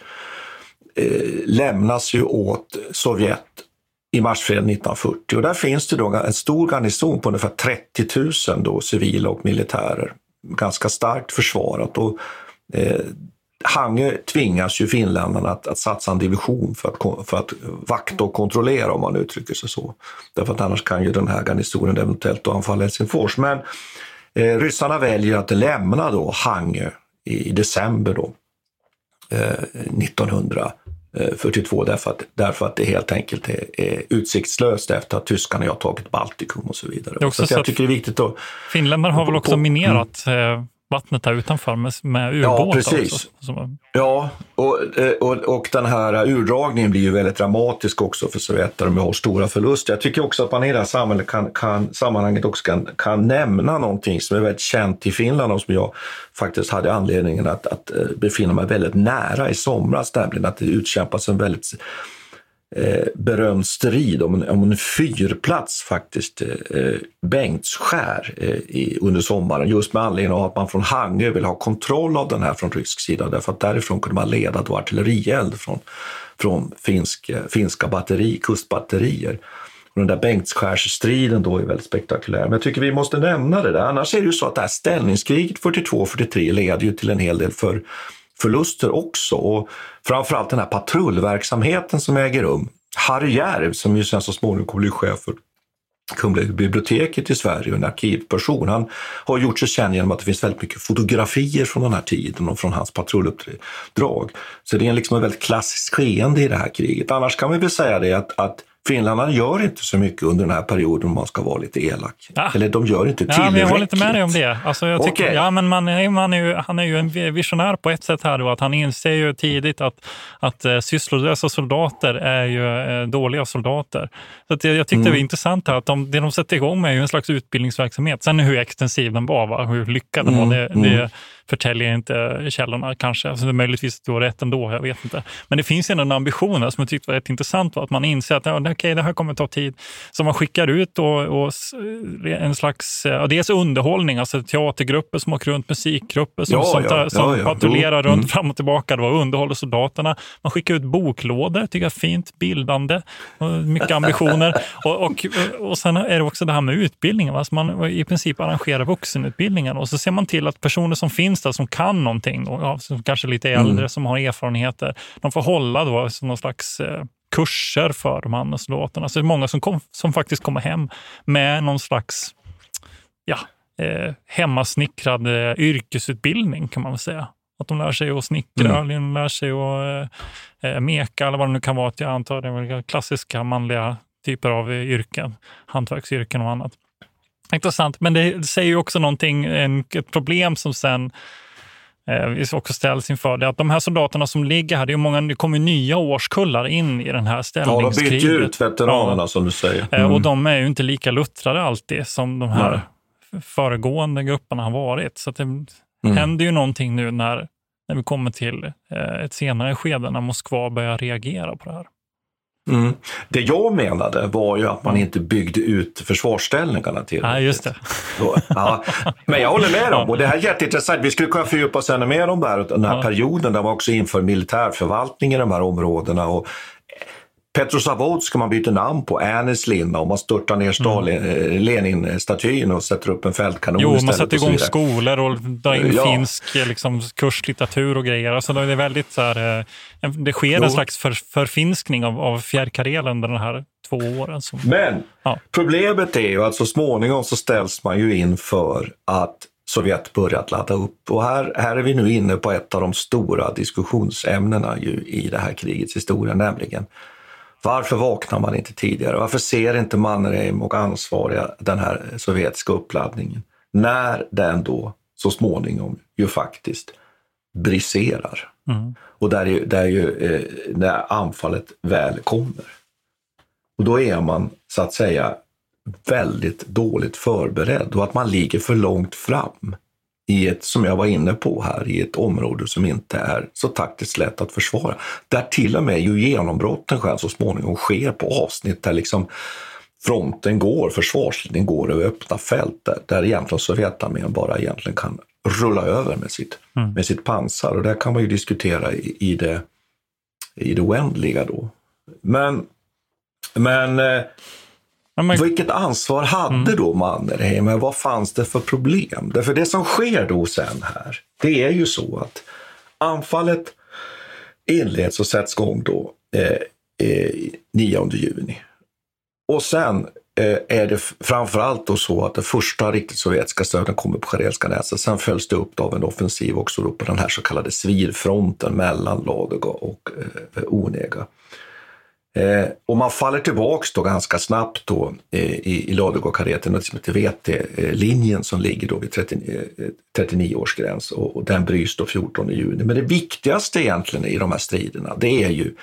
eh, lämnas ju åt Sovjet i marsfreden 1940 och där finns det då en stor garnison på ungefär 30 000 då, civila och militärer. Ganska starkt försvarat. Och, eh, Hangö tvingas ju finländarna att, att satsa en division för att, för att vakta och kontrollera om man uttrycker sig så. Därför att annars kan ju den här garnisonen eventuellt anfalla Helsingfors. Men eh, ryssarna väljer att lämna då Hangö i, i december då, eh, 1942 därför att, därför att det helt enkelt är, är utsiktslöst efter att tyskarna har tagit Baltikum och så vidare. Så, så jag tycker det är viktigt att... Finländarna har väl också minerat mm vattnet här utanför med, med ubåtar. Ja, precis. Också. Ja, och, eh, och, och den här urdragningen blir ju väldigt dramatisk också för Sovjet där de har stora förluster. Jag tycker också att man i det här samhället kan, kan, sammanhanget också kan, kan nämna någonting som är väldigt känt i Finland och som jag faktiskt hade anledningen att, att eh, befinna mig väldigt nära i somras, nämligen att det utkämpas en väldigt eh, berömd strid om en, om en fyrplats faktiskt, eh, eh, Bengtsskär eh, i, under sommaren just med anledning av att man från Hangö vill ha kontroll av den här från rysk sida därför att därifrån kunde man leda då artillerield från, från finsk, eh, finska batteri, kustbatterier. Och den där Bengtsskärsstriden då är väldigt spektakulär. Men jag tycker vi måste nämna det där. Annars är det ju så att det här ställningskriget 42-43 leder ju till en hel del för förluster också. Och framförallt den här patrullverksamheten som äger rum Harry Järv, som ju sen så småningom kommer bli chef för Kungliga biblioteket i Sverige och en arkivperson. Han har gjort sig känd genom att det finns väldigt mycket fotografier från den här tiden och från hans patrulluppdrag. Så det är liksom ett väldigt klassiskt skeende i det här kriget. Annars kan vi väl säga det att, att Finländarna gör inte så mycket under den här perioden om man ska vara lite elak. Ja. Eller de gör inte tillräckligt. Ja, men jag håller inte med dig om det. Alltså, jag tycker, Okej. ja, men man, är- man är ju, han är ju en visionär på ett sätt här då, att han inser ju tidigt att, att eh, sysslolösa soldater är ju eh, dåliga soldater. Så att jag, jag tyckte Mm. det var intressant här att de, det de sätter igång med är ju en slags utbildningsverksamhet. Sen hur extensiv den var, va? hur lyckad den Mm, var, det, mm. det förtäljer inte källorna kanske. Alltså, det möjligtvis att du har rätt ändå, jag vet inte. Men det finns ändå en ambition här som jag tyckte var rätt intressant, va? att man inser att ja, okej, det här kommer ta tid. Så man skickar ut och, och en slags, eh, ja, dels underhållning, alltså teatergrupper som åker runt, musikgrupper som, Ja, som, ja, som ja, patrullerar runt mm. fram och tillbaka då, och underhåller soldaterna. Man skickar ut boklådor, tycker jag är fint, bildande, mycket ambitioner. och, och, och sen är det också det här med utbildningen. Alltså man i princip arrangerar vuxenutbildningen och så ser man till att personer som finns där som kan någonting, och, ja, som kanske lite äldre, Mm. som har erfarenheter, de får hålla då någon slags eh, kurser för de andra soldaterna. Så det är många som, kom, som faktiskt kommer hem med någon slags ja, eh, hemmasnickrad eh, yrkesutbildning kan man väl säga. Att de lär sig att snickra, eller de lär sig att eh, eh, meka eller vad det nu kan vara. Jag antar det är klassiska manliga typer av eh, yrken, hantverksyrken och annat. Intressant, men det säger ju också någonting, en, ett problem som sen eh, vi också ställs inför. Det att de här soldaterna som ligger här, det, är många, det kommer nya årskullar in i den här Ja, de ställningskriget. byter ju ut veteranerna Ja. som du säger. Eh, Mm. Och de är ju inte lika luttrade alltid som de här Nej. föregående grupperna har varit. Så det Mm. händer ju någonting nu när, när vi kommer till eh, ett senare skede när Moskva börjar reagera på det här. Mm. Det jag menade var ju att man inte byggde ut försvarsställningarna till. Ja, just det. Så, ja. Men jag håller med dem och det här är jätteintressant. Vi skulle kunna fördjupa oss ännu mer om det här, den här Ja. perioden där man också inför militärförvaltning i de här områdena. Och Petrozavodsk man byter namn på, Anneslin och man störtar ner Stalin, eh, Lenin-statyn och sätter upp en fältkanon Jo, man sätter igång skolor och drar in Ja. finsk eh, liksom, kurslitteratur och grejer. Alltså, det är väldigt så här, eh, det sker Jo. en slags för, förfinskning av, av fjärrkarelen under de här två åren. Som, Men Ja. problemet är ju att så småningom så ställs man ju inför att Sovjet börjat ladda upp. Och här, här är vi nu inne på ett av de stora diskussionsämnena ju i det här krigets historia, nämligen varför vaknar man inte tidigare? Varför ser inte Mannerheim och ansvariga den här sovjetiska uppladdningen? När den då så småningom ju faktiskt briserar. Mm. Och där är, där är ju eh, när anfallet väl kommer. Och då är man så att säga väldigt dåligt förberedd och att man ligger för långt fram i ett, som jag var inne på här, i ett område som inte är så taktiskt lätt att försvara. Där till och med ju genombrotten själv så småningom sker på avsnitt där liksom fronten går, försvarslinjen går över öppna fält där, där egentligen Sovjetarmén bara egentligen kan rulla över med sitt, Mm. med sitt pansar. Och där kan man ju diskutera i, i, det, i det oändliga då. Men, men eh, Men vilket ansvar hade då Mannerheim? Vad fanns det för problem? Därför det som sker då sen här, det är ju så att anfallet inleds och sätts igång då eh, eh, 9 juni. Och sen eh, är det framförallt då så att det första riktigt sovjetiska stöden kommer på Karelska näset. Sen följs det upp av en offensiv också då på den här så kallade svirfronten mellan Ladoga och eh, Onega. Eh, och man faller tillbaks då ganska snabbt då, eh, i, i Ladugårdskareten, något som liksom heter eh, VT-linjen som ligger då vid 30, eh, 39 års gräns och, och den bryts då 14 juni. Men det viktigaste egentligen i de här striderna, det är ju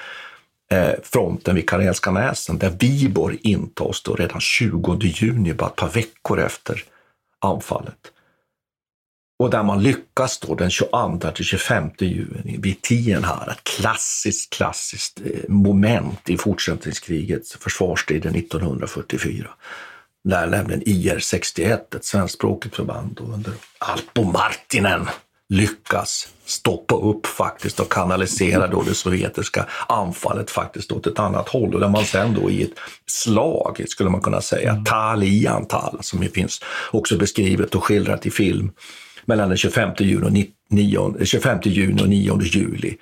eh, fronten vid Karelska näsen där Viborg intas då redan 20 juni, bara ett par veckor efter anfallet. Och där man lyckas då den 22 till 25 juni vid Tienhaara, ett klassiskt, klassiskt eh, moment i fortsättningskrigets försvarsstriden 1944. Där nämligen IR 61, ett svenskspråkigt förband under Alpo Martinen lyckas stoppa upp faktiskt och kanalisera då det sovjetiska anfallet faktiskt åt ett annat håll och där man sen då i ett slag, skulle man kunna säga, tal i antal, som finns också beskrivet och skildrat i film, mellan den 25 juni och, ni- 9, 25 juni och 9 juli.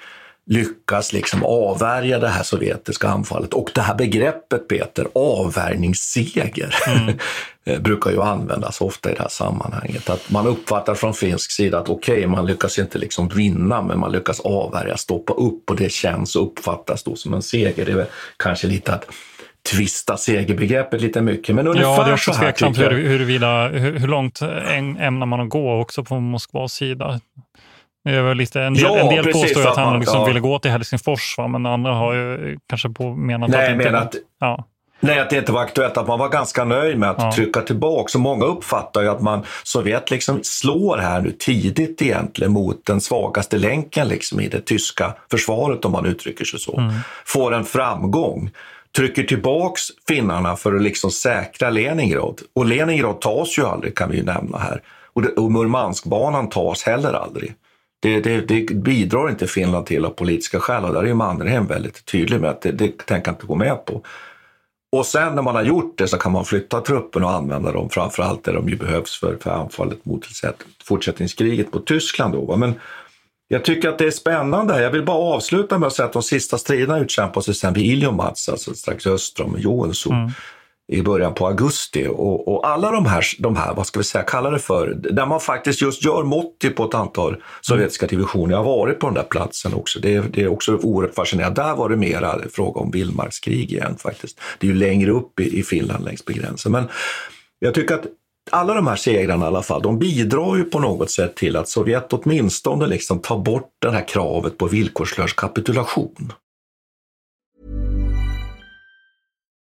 lyckas liksom avvärja det här sovjetiska anfallet. Och det här begreppet, Peter, avvärjningsseger, mm. brukar ju användas ofta i det här sammanhanget. Att man uppfattar från finsk sida att okej, okay, man lyckas inte liksom vinna, men man lyckas avvärja, stoppa upp och det känns och uppfattas då som en seger. Det är väl kanske lite att tvista segerbegreppet lite mycket. Men ungefär ja, det är också tveksamt hur, huruvida, hur, hur långt ämnar man gå också på Moskvas sida. Det lite, en del, ja, en del påstår att han liksom ja. ville gå till Helsingfors, va? men andra har ju kanske på menat Nej, att, men att, ja. Nej, att det inte var aktuellt, att man var ganska nöjd med att ja. trycka tillbaka. Så många uppfattar ju att man, Sovjet liksom slår här nu tidigt egentligen mot den svagaste länken liksom i det tyska försvaret, om man uttrycker sig så. Mm. Får en framgång trycker tillbaks finnarna för att liksom säkra Leningrad. Och Leningrad tas ju aldrig, kan vi ju nämna här. Och, det, och Murmanskbanan tas heller aldrig. Det, det, det, bidrar inte Finland till av politiska skäl och där är ju Mannerheim väldigt tydlig med att det, det tänker inte gå med på. Och sen när man har gjort det så kan man flytta truppen och använda dem framförallt där de ju behövs för, för anfallet mot fortsättningskriget mot Tyskland. Då. Men jag tycker att det är spännande. Jag vill bara avsluta med att säga att de sista striderna utkämpas sen vid Iljomats, alltså strax öster om Joensuu. Mm i början på augusti. Och, och, alla de här, de här, vad ska vi säga, kalla det för, där man faktiskt just gör mått på ett antal sovjetiska divisioner. Jag har varit på den där platsen också. Det, det är också oerhört fascinerande. Där var det mera fråga om vildmarkskrig igen faktiskt. Det är ju längre upp i, i Finland längs med gränsen. Men jag tycker att alla de här segrarna i alla fall, de bidrar ju på något sätt till att Sovjet åtminstone liksom tar bort det här kravet på villkorslös kapitulation.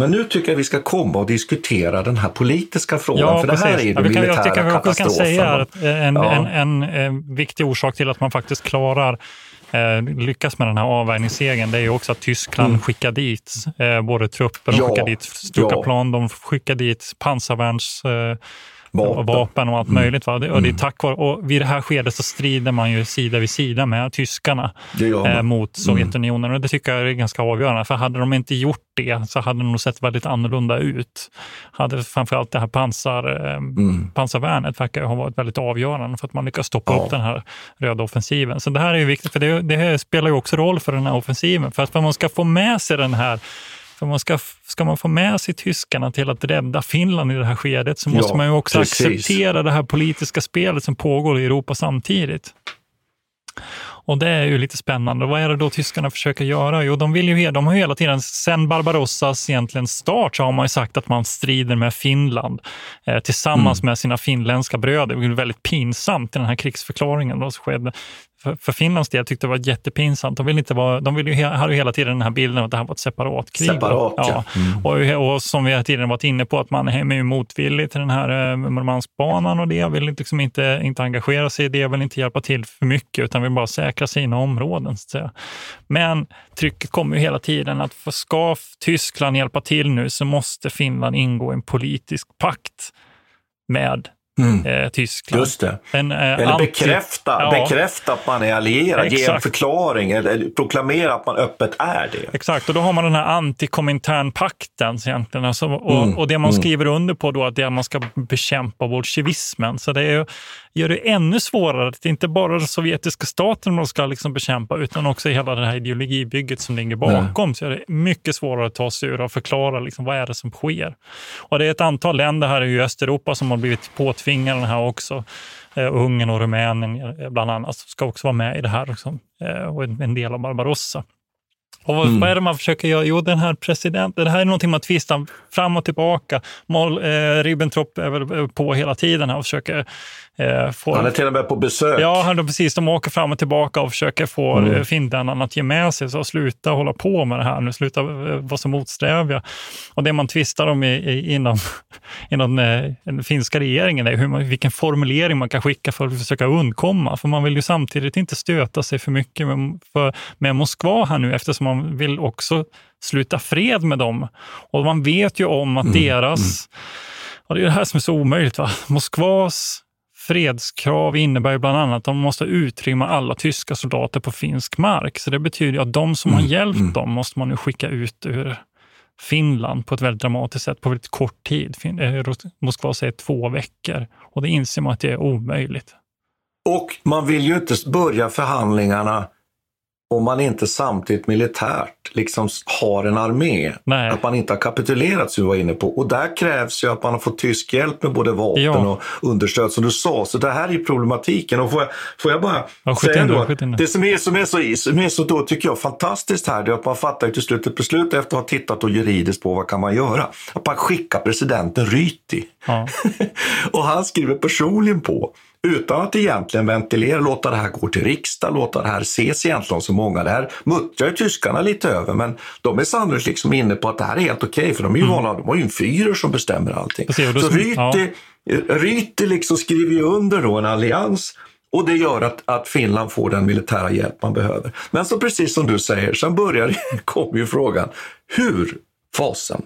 Men nu tycker jag vi ska komma och diskutera den här politiska frågan, ja, för det här är ju den ja, militära jag tycker katastrofen. Kan säga att en, ja. en, en, en, viktig orsak till att man faktiskt klarar eh, lyckas med den här avvärjningssegern, det är ju också att Tyskland mm. skickar dit eh, både trupper, de ja. skickar dit Stuka-plan, de skickar dit pansarvärns eh, vapen, vapen och allt mm. möjligt. Va? Och det är mm. tack vare, och vid det här skedet så strider man ju sida vid sida med tyskarna eh, mot mm. Sovjetunionen. Och det tycker jag är ganska avgörande. För hade de inte gjort det så hade det nog sett väldigt annorlunda ut. Hade framförallt det här pansar, eh, mm. pansarvärnet verkar ha varit väldigt avgörande för att man lyckas stoppa ja. upp den här röda offensiven. Så det här är ju viktigt, för det, det spelar ju också roll för den här offensiven. För att man ska få med sig den här för man ska, ska man få med sig tyskarna till att rädda Finland i det här skedet så måste ja, man ju också precis. acceptera det här politiska spelet som pågår i Europa samtidigt. Och det är ju lite spännande. Vad är det då tyskarna försöker göra? Jo, de, vill ju, de har ju hela tiden, sen Barbarossas egentligen start, så har man ju sagt att man strider med Finland eh, tillsammans mm. med sina finländska bröder. Det är väldigt pinsamt i den här krigsförklaringen då, som skedde för, för Finlands del tyckte det var jättepinsamt. De, vill inte vara, de vill ju, hade ju hela tiden den här bilden av att det här var ett separat krig. Separat, ja. Mm. Och, och, som vi hela tiden varit inne på, att man är motvillig till den här eh, Murmanskbanan och det. Vill liksom inte, inte engagera sig i det, vill inte hjälpa till för mycket, utan vill bara säkra sina områden. Så att säga. Men trycket kommer ju hela tiden att för ska Tyskland hjälpa till nu så måste Finland ingå en politisk pakt med mm. eh, Tyskland. Just det. En, eh, eller anti... bekräfta, ja. bekräfta att man är allierad, Exakt. ge en förklaring eller proklamera att man öppet är det. Exakt, och då har man den här antikominternpakten egentligen. Alltså, och, mm. och det man mm. skriver under på då är att man ska bekämpa bolsjevismen. Så det är, gör det ännu svårare. att inte bara den sovjetiska staten man ska liksom bekämpa, utan också hela det här ideologibygget som ligger bakom. Mm. Så är det mycket svårare att ta sig ur och förklara liksom, vad är det som sker. Och det är ett antal länder här i Östeuropa som har blivit påtvingade tvinga den här också. Eh, Ungern och Rumänien eh, bland annat ska också vara med i det här också, eh, och en, del av Barbarossa. Och vad, Mm. vad är det man försöker göra? Jo, den här presidenten, det här är någonting man tvistar fram och tillbaka. Mol, eh, Ribbentrop är väl på hela tiden här och försöker eh, få... Han är till och med på besök. Ja, han, precis. De åker fram och tillbaka och försöker få Mm. mm. finnarna att ge med sig. Så sluta hålla på med det här nu, sluta eh, vara så motsträviga. Och det man tvistar om i, i, inom, inom eh, den finska regeringen är hur man, vilken formulering man kan skicka för att försöka undkomma. För man vill ju samtidigt inte stöta sig för mycket med, för, med Moskva här nu eftersom man vill också sluta fred med dem. Och man vet ju om att deras... Och det är det här som är så omöjligt. Va? Moskvas fredskrav innebär ju bland annat att de måste utrymma alla tyska soldater på finsk mark. Så det betyder att de som har hjälpt dem måste man nu skicka ut ur Finland på ett väldigt dramatiskt sätt på väldigt kort tid. Eh, Moskva säger två veckor och det inser man att det är omöjligt. Och man vill ju inte börja förhandlingarna om man inte samtidigt militärt liksom har en armé. Nej. Att man inte har kapitulerat som vi var inne på. Och där krävs ju att man har fått tysk hjälp med både vapen Ja. och understöd som du sa. Så det här är ju problematiken. Och får jag, får jag bara Ja, säga in det, då, in det. som är, som, är så, som är så då tycker jag fantastiskt här, det är att man fattar till slut ett beslut efter att ha tittat och juridiskt på vad kan man göra. Att man skickar presidenten Ryti. Ja. och han skriver personligen på utan att egentligen ventilera, låta det här gå till riksdag, låta det här ses egentligen så många. Det här muttrar ju tyskarna lite över, men de är sannolikt liksom inne på att det här är helt okej, för de är ju vana, de har ju en fyrer som bestämmer allting. Precis, så Ryti, ja. Ryti liksom skriver ju under då en allians och det gör att, att Finland får den militära hjälp man behöver. Men så precis som du säger, sen börjar, kommer ju frågan, hur fasen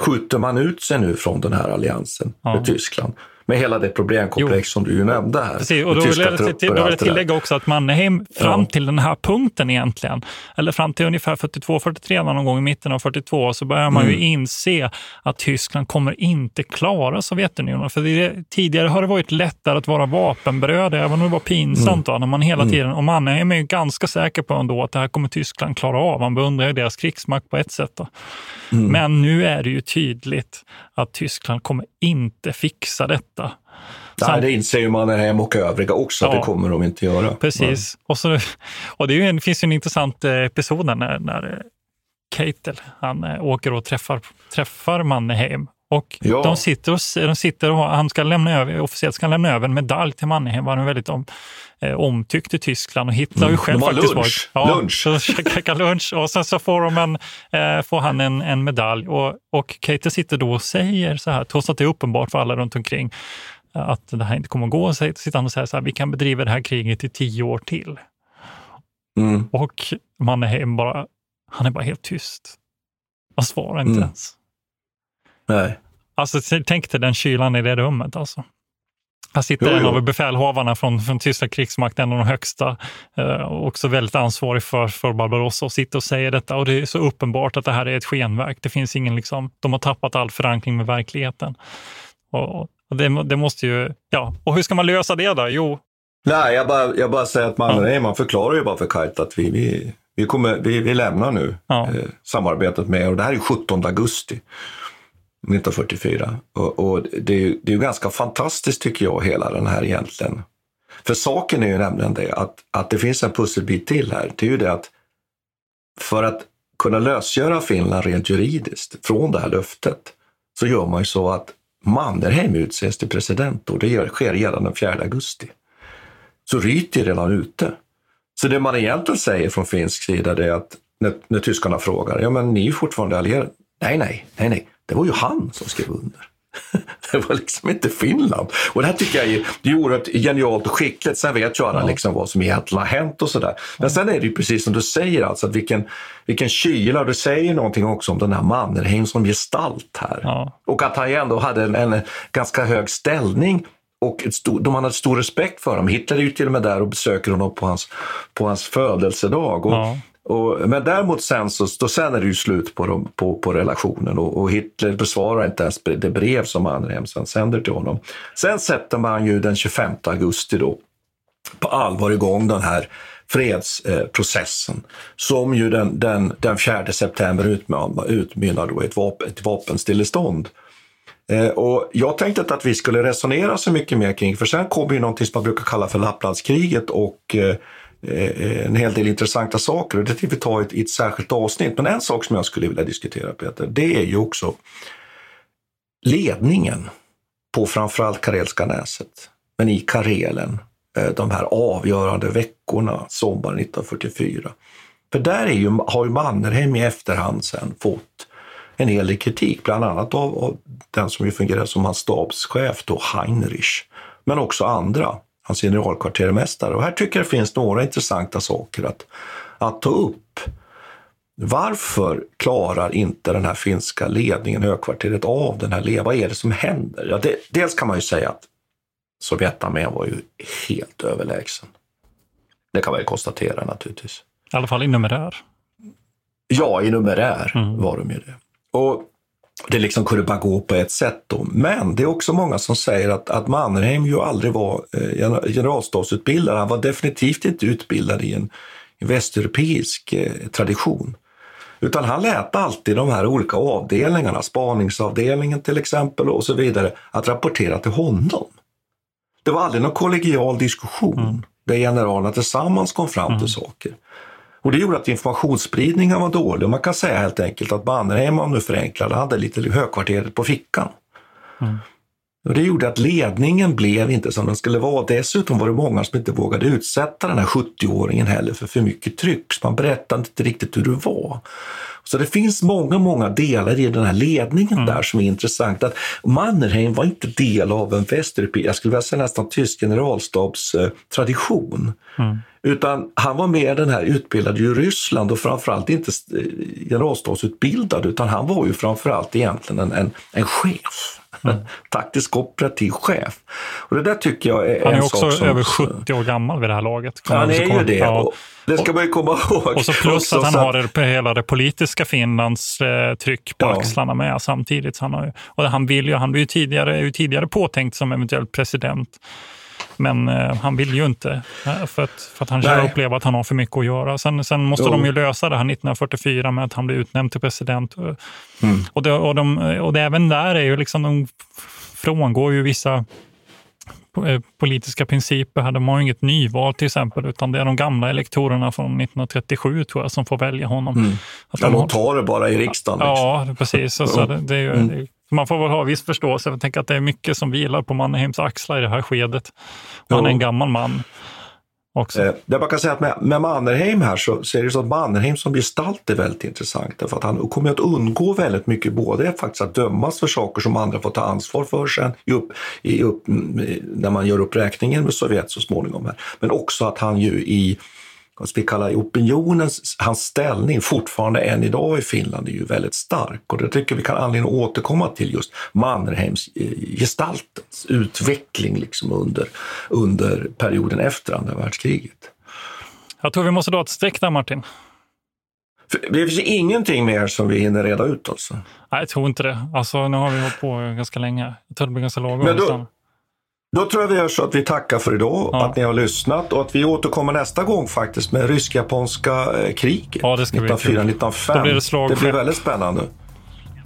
skjuter man ut sig nu från den här alliansen Ja. med Tyskland? Med hela det problemkomplex som du ju nämnde här. Precis, och då vill, jag, till, då vill jag tillägga också att Mannerheim fram Ja. till den här punkten egentligen, eller fram till ungefär 42-43 någon gång i mitten av 42, så börjar man ju Mm. inse att Tyskland kommer inte klara Sovjetunionen. För det, tidigare har det varit lättare att vara vapenbröder, även om det var pinsamt då, när man hela Mm. tiden, och Mannerheim är ju ganska säker på ändå att det här kommer Tyskland klara av. Man beundrar ju deras krigsmakt på ett sätt. Mm. Men nu är det ju tydligt att Tyskland kommer inte fixa detta. Nej, det inser ju Mannerheim och övriga också att Ja. det kommer de inte göra. Precis. Och, så, och det, är ju en, finns ju en intressant eh, episod när, när eh, Keitel, han eh, åker och träffar, träffar Mannerheim. Och Ja. de sitter och, de sitter och han ska lämna över, officiellt ska han lämna över en medalj till Mannerheim. Han är väldigt om, omtyckt i Tyskland och Hitler har ju Mm. själv faktiskt lunch. varit... Lunch. Så käkar lunch och sen så får, de en, eh, får han en, en medalj. Och, och Keitel sitter då och säger så här, trots att det är uppenbart för alla runt omkring att det här inte kommer att gå, så sitter han och säger så här, vi kan bedriva det här kriget i tio år till. Mm. Och Mannerheim bara, han är bara helt tyst. Han svarar inte Mm. ens. Nej. Alltså tänk dig den kylan i det rummet alltså. Här sitter Jo, en jo. av befälhavarna från, från tyska krigsmakten, en av de högsta, eh, också väldigt ansvarig för, för Barbarossa och sitter och säger detta. Och det är så uppenbart att det här är ett skenverk. Det finns ingen, liksom, de har tappat all förankring med verkligheten. Och det, det måste ju, ja, och hur ska man lösa det då? Jo, Nej, jag bara, jag bara säger att Mannerheim, man förklarar ju bara för Kite att vi, vi, vi, kommer, vi, vi lämnar nu Ja. eh, samarbetet med, och det här är 17 augusti 1944. Och, och det, är, det är ju ganska fantastiskt tycker jag, hela den här egentligen. För saken är ju nämligen det att, att det finns en pusselbit till här. Det är ju det att för att kunna lösgöra Finland rent juridiskt från det här löftet så gör man ju så att Mannerheim utses till president och det sker redan den 4 augusti. Så Ryti är redan ute. Så det man egentligen säger från finsk sida är att när, när tyskarna frågar, ja men ni är ju fortfarande allierade. Nej, nej, nej, nej, det var ju han som skrev under. Det var liksom inte Finland. Och det här tycker jag är, det är oerhört genialt och skickligt. Sen vet ju alla liksom vad som egentligen har hänt och sådär. Men sen är det ju precis som du säger, alltså att vilken, vilken kyla. Du säger någonting också om den här Mannerheim som gestalt här. Ja. Och att han ändå hade en, en ganska hög ställning och ett stor, de hade stor respekt för honom. Hitler är ju till och med där och besöker honom på hans, på hans födelsedag. Och, Ja och, men däremot sen, så, då sen är det ju slut på, dem, på, på relationen och, och Hitler besvarar inte ens det brev som Mannerheim sänder till honom. Sen sätter man ju den 25 augusti då på allvar igång den här fredsprocessen eh, som ju den, den, den 4 september utmynnar, då i ett, vapen, ett vapenstillestånd. Eh, och jag tänkte inte att vi skulle resonera så mycket mer kring, för sen kommer ju någonting som man brukar kalla för Lapplandskriget och eh, Eh, en hel del intressanta saker. Och det tänkte vi ta i ett, ett särskilt avsnitt. Men en sak som jag skulle vilja diskutera Peter, det är ju också ledningen på framförallt Karelska näset, men i Karelen eh, de här avgörande veckorna sommaren 1944. För där är ju, har ju Mannerheim i efterhand sen fått en hel del kritik, bland annat av, av den som ju fungerar som hans stabschef, då Heinrich, men också andra, hans generalkvartermästare. Och här tycker jag det finns några intressanta saker att, att ta upp. Varför klarar inte den här finska ledningen, högkvarteret, av den här ledningen? Vad är det som händer? Ja, det, dels kan man ju säga att Sovjetarmén var ju helt överlägsen. Det kan man ju konstatera naturligtvis. I alla fall i numerär. Ja, i numerär mm. var de ju det. Och det liksom kunde bara gå på ett sätt då. Men det är också många som säger att, att Mannerheim ju aldrig var eh, generalstabsutbildad. Han var definitivt inte utbildad i en, en västeuropeisk eh, tradition. Utan han lät alltid de här olika avdelningarna, spaningsavdelningen till exempel och så vidare, att rapportera till honom. Det var aldrig någon kollegial diskussion mm. där generalerna tillsammans kom fram mm. till saker. Och det gjorde att informationsspridningen var dålig och man kan säga helt enkelt att Mannerheim, om nu förenklar hade lite högkvarteret på fickan. Mm. Och det gjorde att ledningen blev inte som den skulle vara. Dessutom var det många som inte vågade utsätta den här 70-åringen heller för för mycket tryck. Så man berättade inte riktigt hur det var. Så det finns många, många delar i den här ledningen mm. där som är intressant. Att Mannerheim var inte del av en västeuropeisk, jag skulle vilja säga nästan tysk generalstabstradition. Mm. Utan han var mer den här utbildade i Ryssland och framförallt inte generalstabsutbildad utan han var ju framförallt egentligen en, en, en chef. Taktisk operativ chef. Och det där tycker jag är Han är också som, över 70 år gammal vid det här laget. Ja, han är ju det. Ja. Det ska man ju komma ihåg. Och så plus att han har det, hela det politiska Finlands eh, tryck på ja. axlarna med samtidigt. Han, har, och han, vill ju, han blir ju tidigare, är ju tidigare påtänkt som eventuellt president. Men eh, han vill ju inte, eh, för att, för att han känner uppleva att han har för mycket att göra. Sen, sen måste jo. de ju lösa det här 1944 med att han blir utnämnd till president. Mm. Och, det, och, de, och det, även där är ju liksom, de frångår ju vissa eh, politiska principer. De har inget nyval till exempel, utan det är de gamla elektorerna från 1937 tror jag som får välja honom. Mm. Att de, de tar det bara i riksdagen. Liksom. Ja, precis. Alltså, det, det, är, mm. Man får väl ha viss förståelse. Jag tänker att det är mycket som vilar på Mannheims axlar i det här skedet. Han är en gammal man. Också. Eh, det man kan säga att med, med Mannerheim här så, så är det så att Mannerheim som gestalt är väldigt intressant. Därför att han kommer att undgå väldigt mycket, både faktiskt att dömas för saker som andra får ta ansvar för sen i upp, i upp, när man gör uppräkningen med Sovjet så småningom. Här. Men också att han ju i vad vi kallar opinionens, hans ställning fortfarande än idag i Finland är ju väldigt stark och det tycker vi kan anledning att återkomma till just Mannerheims gestaltens utveckling liksom under, under perioden efter andra världskriget. Jag tror vi måste dra ett streck där Martin. Det finns ingenting mer som vi hinner reda ut alltså? Nej, jag tror inte det. Alltså, nu har vi hållit på ganska länge. Jag tror det blir ganska lagom. Då tror jag vi gör så att vi tackar för idag, ja. att ni har lyssnat och att vi återkommer nästa gång faktiskt med rysk-japanska eh, kriget. Ja, det ska 1904-1905. Då blir det slag Det blir väldigt spännande.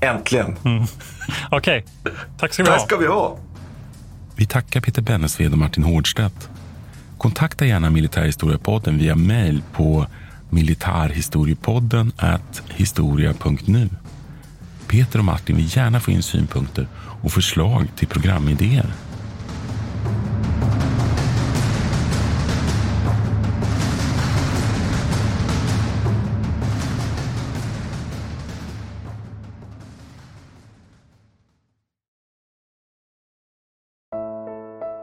Äntligen. Mm. Okej, okay. tack ska vi ha. Tack ska vi ha. Vi tackar Peter Bennesved och Martin Hårdstedt. Kontakta gärna Militärhistoriepodden via mail på militarhistoriepodden historia.nu. Peter och Martin vill gärna få in synpunkter och förslag till programidéer.